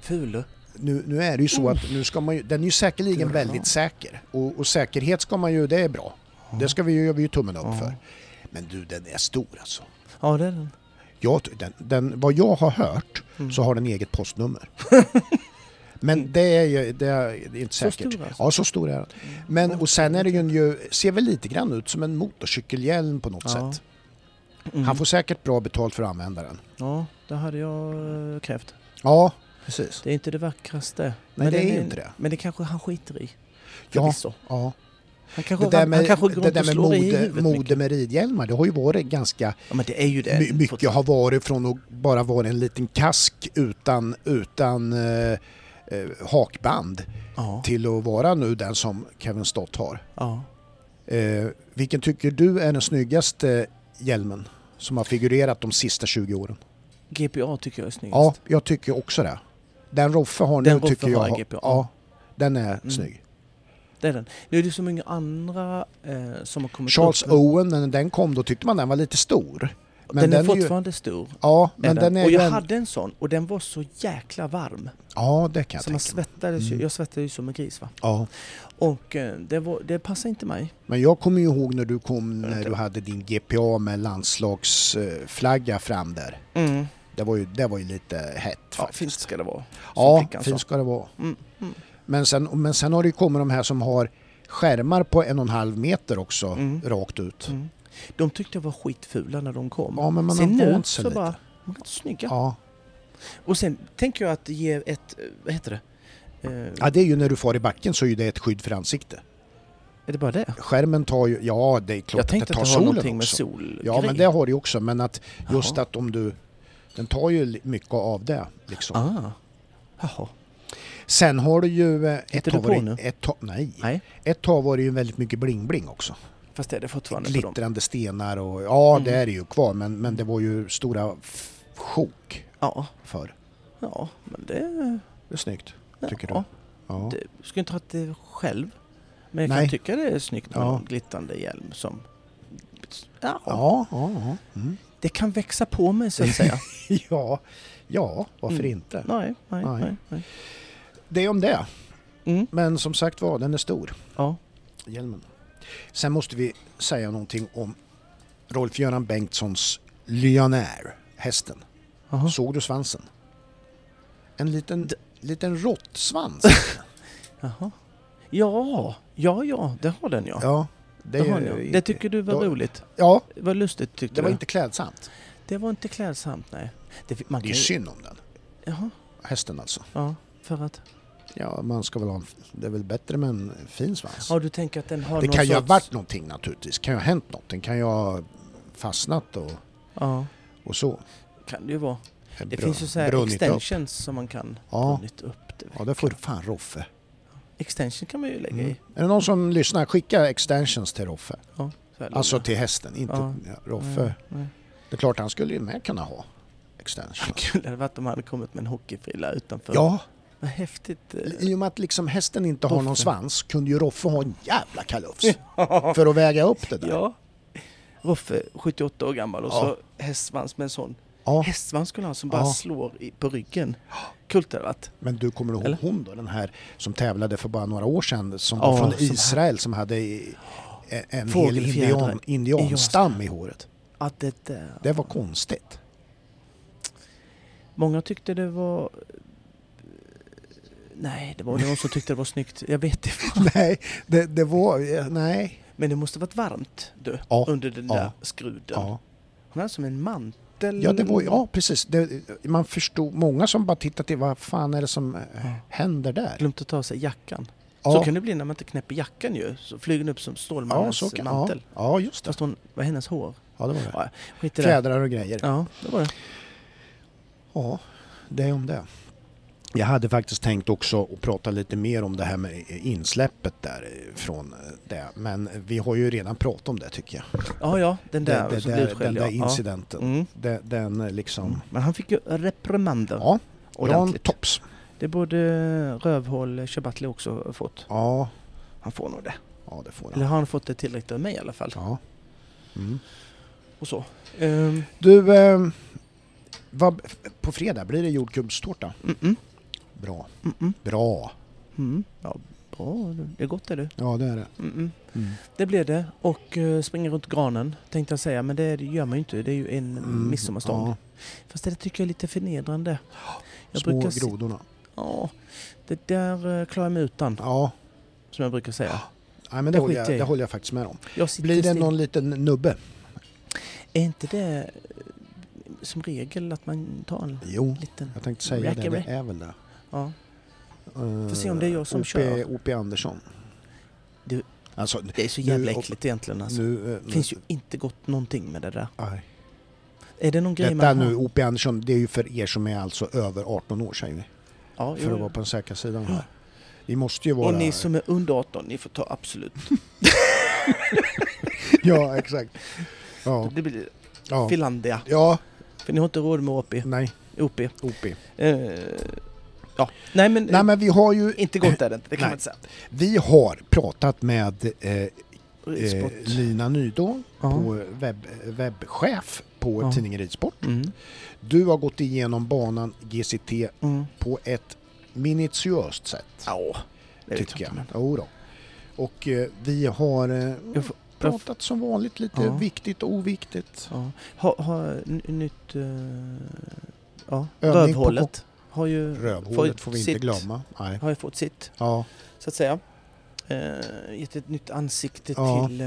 Ful. Nu, nu är det ju så att nu ska man ju, den är ju säkerligen Bra. väldigt säker. Och, och säkerhet ska man ju, det är bra. Det ska vi ju, gör vi ju tummen upp Ja. för. Men du, den är stor alltså. Ja, det är den. Jag, den, den, vad jag har hört Mm. så har den eget postnummer. [LAUGHS] Men det är ju det är, det är inte Så säkert. stor alltså? Ja, så stor är den. Men och sen är det ju, ser väl lite grann ut som en motorcykelhjälm på något Ja. sätt. Mm. Han får säkert bra betalt för att använda den. Ja, det hade jag eh, krävt. Ja, precis. Det är inte det vackraste. Nej, det den är ju inte det. Men det kanske han skiter i. Ja, ja. Han kanske, Det där med, han kanske det där med mode, mode med ridhjälmar, det har ju varit ganska Ja, men det är ju det. My, mycket har varit från att bara vara en liten kask utan, utan eh, eh, hakband Ja, till att vara nu den som Kevin Stott har. ja. Eh, vilken tycker du är den snyggaste hjälmen som har figurerat de sista 20 åren? GPA tycker jag är snyggast. Ja, jag tycker också det. Den Roffe har nu Den tycker jag har- GPA. Ja, den är Mm. snygg. Det är den. Nu är det så många andra eh, som har kommit Charles upp. Owen, när den kom då tyckte man den var lite stor. Men den, är ju- fortfarande stor. Ja, men den är och ju jag en... hade en sån och den var så jäkla varm. Ja, det kan jag Så man tänka mig. svettades ju. Mm. Jag svettades ju som en gris va. Ja. Och eh, det, var, det passade inte mig. Men jag kommer ju ihåg när du kom när du hade din GPA med landslagsflagga fram där. Mm. Det var ju, det var ju lite hett Ja, faktiskt. fint ska det vara. Ja, fint ska det vara. Mm. Mm. Men sen, men sen har det ju kommit de här som har skärmar på en och en halv meter också Mm. rakt ut. De tyckte jag var skitfula när de kom. Ja, men man Sen nu så lite. bara, de är rätt snygga. Ja. Och sen tänker jag att ge ett, vad heter det? Eh, ja, det är ju när du far i backen så är det ett skydd för ansikte. Är det bara det? Skärmen tar ju, ja det är klart Jag tänkte tar att det solen någonting med också. sol Ja men det har ju också men att just Jaha. att om du, den tar ju mycket av det liksom. Ah. Jaha. Sen har du ju eh, ett du tag varit, ett nej. Nej, Ett tag var det ju väldigt mycket bling-bling också. Fast det är det fortfarande. Glittrande stenar och ja Mm. det är det ju kvar men, men det var ju stora sjok Ja, för. ja, men det... Det är snyggt. Ja, Tycker du? Ja. Jag skulle inte ha det själv. Men jag Nej. kan tycka det är snyggt med Ja. någon glittrande hjälm som... Ja, Ja, ja. Mm. det kan växa på mig så att [LAUGHS] säga. ja, ja, varför Mm. inte? nej, nej, Nej. nej. nej. Det är om det. Mm, Men som sagt var, den är stor. ja. Hjälmen. Sen måste vi säga någonting om Rolf-Göran Bengtssons Lyonär, hästen. Jaha. Såg du svansen? En liten, liten råttsvans. [LAUGHS] Jaha. Ja, ja, ja, det har den ja. ja, det, det, har den, ja. det tycker du var då- roligt? Ja, Vad lustigt tyckte det var du? inte klädsamt. Det var inte klädsamt, nej. Det, man Det är ju- synd om den. Jaha, Hästen alltså. ja, för att... Ja, man ska väl ha en, det är väl bättre med en fin svans. Ja, du tänker att den har det någon kan ju ha sorts... varit någonting naturligtvis. kan ju ha hänt något. Den kan ju ha fastnat och, Ja, och så. kan det ju vara. Det Br- finns ju så här brunnit upp. extensions som man kan Ja. brunnit upp. Det Ja, det får fan Roffe. Extension kan man ju lägga Mm. i. Är det någon som lyssnar, skicka extensions till Roffe. Ja, Alltså till hästen, inte Ja. Roffe. Nej, nej. Det är klart han skulle ju med kunna ha extensions. [LAUGHS] Kul hade varit om han hade kommit med en hockeyfrilla utanför. Ja, Vad häftigt. eh. i och med att liksom hästen inte har någon Roffe. svans kunde ju Roffe ha en jävla kalufs [LAUGHS] för att väga upp det där. Ja. Roffe, 78 år gammal och Ja. så hästsvans med en sån. Ja, Hästsvans skulle han som bara Ja. slår i, på ryggen. Kult hade det varit. men du kommer ihåg Eller? hon då, den här som tävlade för bara några år sedan som Ja, var från som Israel som hade i- en, en hel indian, indianstam i håret. Att det där. Det var konstigt. Många tyckte det var... Nej, det var någon som tyckte det var snyggt. Jag vet inte. [LAUGHS] nej, det, det var... Nej. Men det måste varit varmt du, Ja, under den ja, där skruden. Ja. Hon hade som en mantel. Ja, det var, ja precis. Det, man förstod, många som bara tittade till vad fan är det som eh, Ja. händer där? Glömt att ta sig jackan. Ja. Så kan det bli när man inte knäpper jackan ju. Så flyger den upp som ja, Stålmannens så kan, ja, mantel. ja, just det. Fast hon, vad är hennes hår? Ja, det var det. Ja. Fjädrar och grejer. Ja, det var det. Ja, det är om det. Jag hade faktiskt tänkt också att prata lite mer om det här med insläppet där från det. Men vi har ju redan pratat om det tycker jag. Ja, ja, den där det, det, där, utskälld, den där ja. incidenten. Ja. Mm. Det, den liksom... Men han fick ju reprimander Ja, Jan. Tops. Det borde Rövhål Shabatli också fått. Ja, Han får nog det. ja det får Eller han. har han fått det tillräckligt av mig i alla fall. Ja. Mm. och så. Ehm, Du, eh, vad, på fredag blir det jordgubbstårta. mm, mm, Bra. mm, mm, Bra. mm. Ja, bra. Det är gott är det. Ja, det är det. Mm, mm. Det blir det. Och uh, springa runt granen tänkte jag säga. Men det gör man ju inte. Det är ju en Mm, midsommarstång. ja. Fast det tycker jag är lite förnedrande. Jag Små brukar grodorna. Ja, det där uh, klarar jag mig utan. Ja, Som jag brukar säga. Nej, men det, Det håller jag, det håller jag faktiskt med om. Blir det still. någon liten nubbe? Är inte det eh, som regel att man tar en Jo, liten... jag tänkte säga det. Det är väl det. Ja. Får se om det är jag som OP, kör. O.P. Andersson. Du, Alltså, Det är så Nu- jävla och- äckligt egentligen alltså. nu... eh, Det finns ju inte gott någonting med det där. Nej. Är det någon grej Detta man nu, har? O.P. Andersson, det är ju för er som är alltså över 18 år säger vi. Ja, För jo, att vara på den säkra sidan här. Vi måste ju vara... Och ni som är under 18, ni får ta absolut. [LAUGHS] Ja, exakt. Ja, Det blir ja. Finlandia. ja För ni har inte råd med OP. nej, OP. O.P. Eh, ja, nej men, Nej men vi har ju... inte gott är det kan Nej. man inte säga. Vi har pratat med eh, eh. Lina Nydå, Ja. på webb, webbchef på Ja. tidningen Ridsport. Mm. Du har gått igenom banan GCT Mm. på ett minutiöst sätt, Ja, det tycker jag jag. Jo då. Och eh, vi har eh, Jag får, jag pratat som vanligt lite Ja. viktigt och oviktigt. ja. Ha, ha, nytt... eh, ja, Övning på rövhålet har ju Rövhålet får vi inte sitt, glömma. Nej. Har ju fått sitt, Ja, så att säga. Eh, gett ett nytt ansikte Ja. till... eh,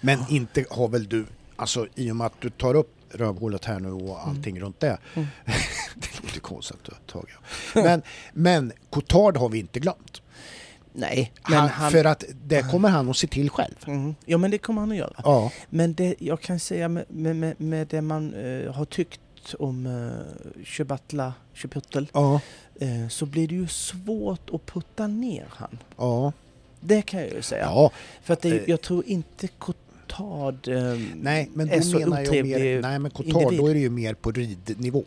men Ja. inte har väl du, alltså i och med att du tar upp rövhålet här nu och allting runt det. Mm. [LAUGHS] det är lite konstigt att tagit. Men, men Cotard har vi inte glömt. nej, Han, han... För att det kommer han att se till själv. Mm. Ja, men det kommer han att göra. Ja, Men det jag kan säga med, med, med, det man eh, har tyckt om uh, Köbatla, Köputtel, ja, eh, så blir det ju svårt att putta ner han. ja. Det kan jag ju säga. ja. För att det, Eh. jag tror inte Cotard eh, Nej, men är så menar jag mer, nej men Cotard individ. då är det ju mer på ridnivå.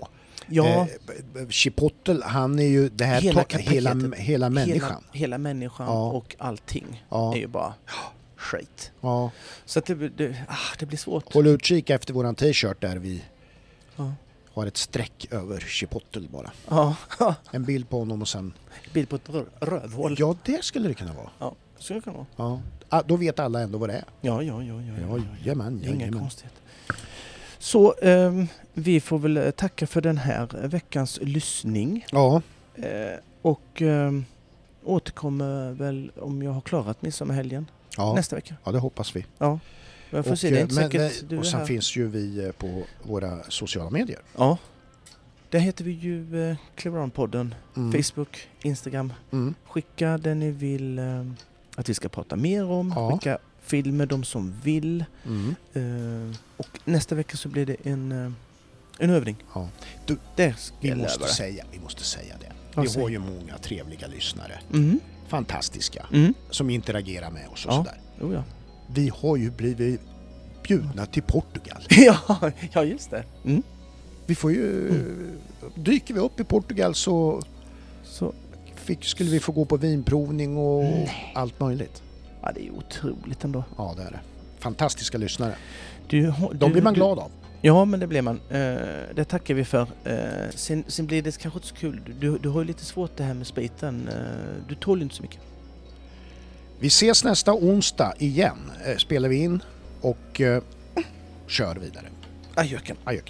Ja, Eh, Chipotle, han är ju det här Hela hela, hela människan. Hela, hela människan Ja. och allting Ja. är ju bara skit. Ja. Så att det, det, ah, det blir svårt. Håll utkik efter våran t-shirt där vi Ja. Har ett streck över Chipotle bara. Ja, [LAUGHS] En bild på honom och sen... bild på ett rö- rövhål. Ja, det skulle det kunna vara. Ja, så det det vara. Ja. Ah, då vet alla ändå vad det är. Ja, ja, ja. ja, ja, ja. Jajamän, är inga konstigheter. Så ehm, vi får väl eh, tacka för den här veckans lyssning. Ja, Eh, och ehm, återkommer väl om jag har klarat midsommarhelgen ja. nästa vecka. ja, det hoppas vi. Ja, jag får Och, se. Det är eh, inte men, säkert eh, du är och sen här. finns ju vi eh, på våra sociala medier. Ja, där heter vi ju eh, Clear On-podden. Mm. Facebook, Instagram. Mm. Skicka det ni vill eh, att vi ska prata mer om. Ja. Skicka filmer de som vill. Mm. Eh, och nästa vecka så blir det en, eh, en övning. Ja. Du, det ska Vi måste, dig. säga, vi måste säga det. Ja, Vi säg. har ju många trevliga lyssnare. Mm. Fantastiska. Mm. Som interagerar med oss och Ja. sådär. Oh, ja. Vi har ju blivit bjudna till Portugal. [LAUGHS] ja, ja, just det. Mm. Vi får ju... Dyker vi upp i Portugal så Så, fick, skulle vi få gå på vinprovning och allt möjligt. ja, det är otroligt ändå. Ja, det är det. Fantastiska lyssnare. Du, har- De du, blir man du- glad av. Ja, men det blir man. Eh, det tackar vi för. Eh, sen, sen blir det kanske inte så kul. Du, du har ju lite svårt det här med spriten. Eh, du tål inte så mycket. Vi ses nästa onsdag igen. Eh, Spelar vi in och eh, kör vidare. Ajöken. Adjö.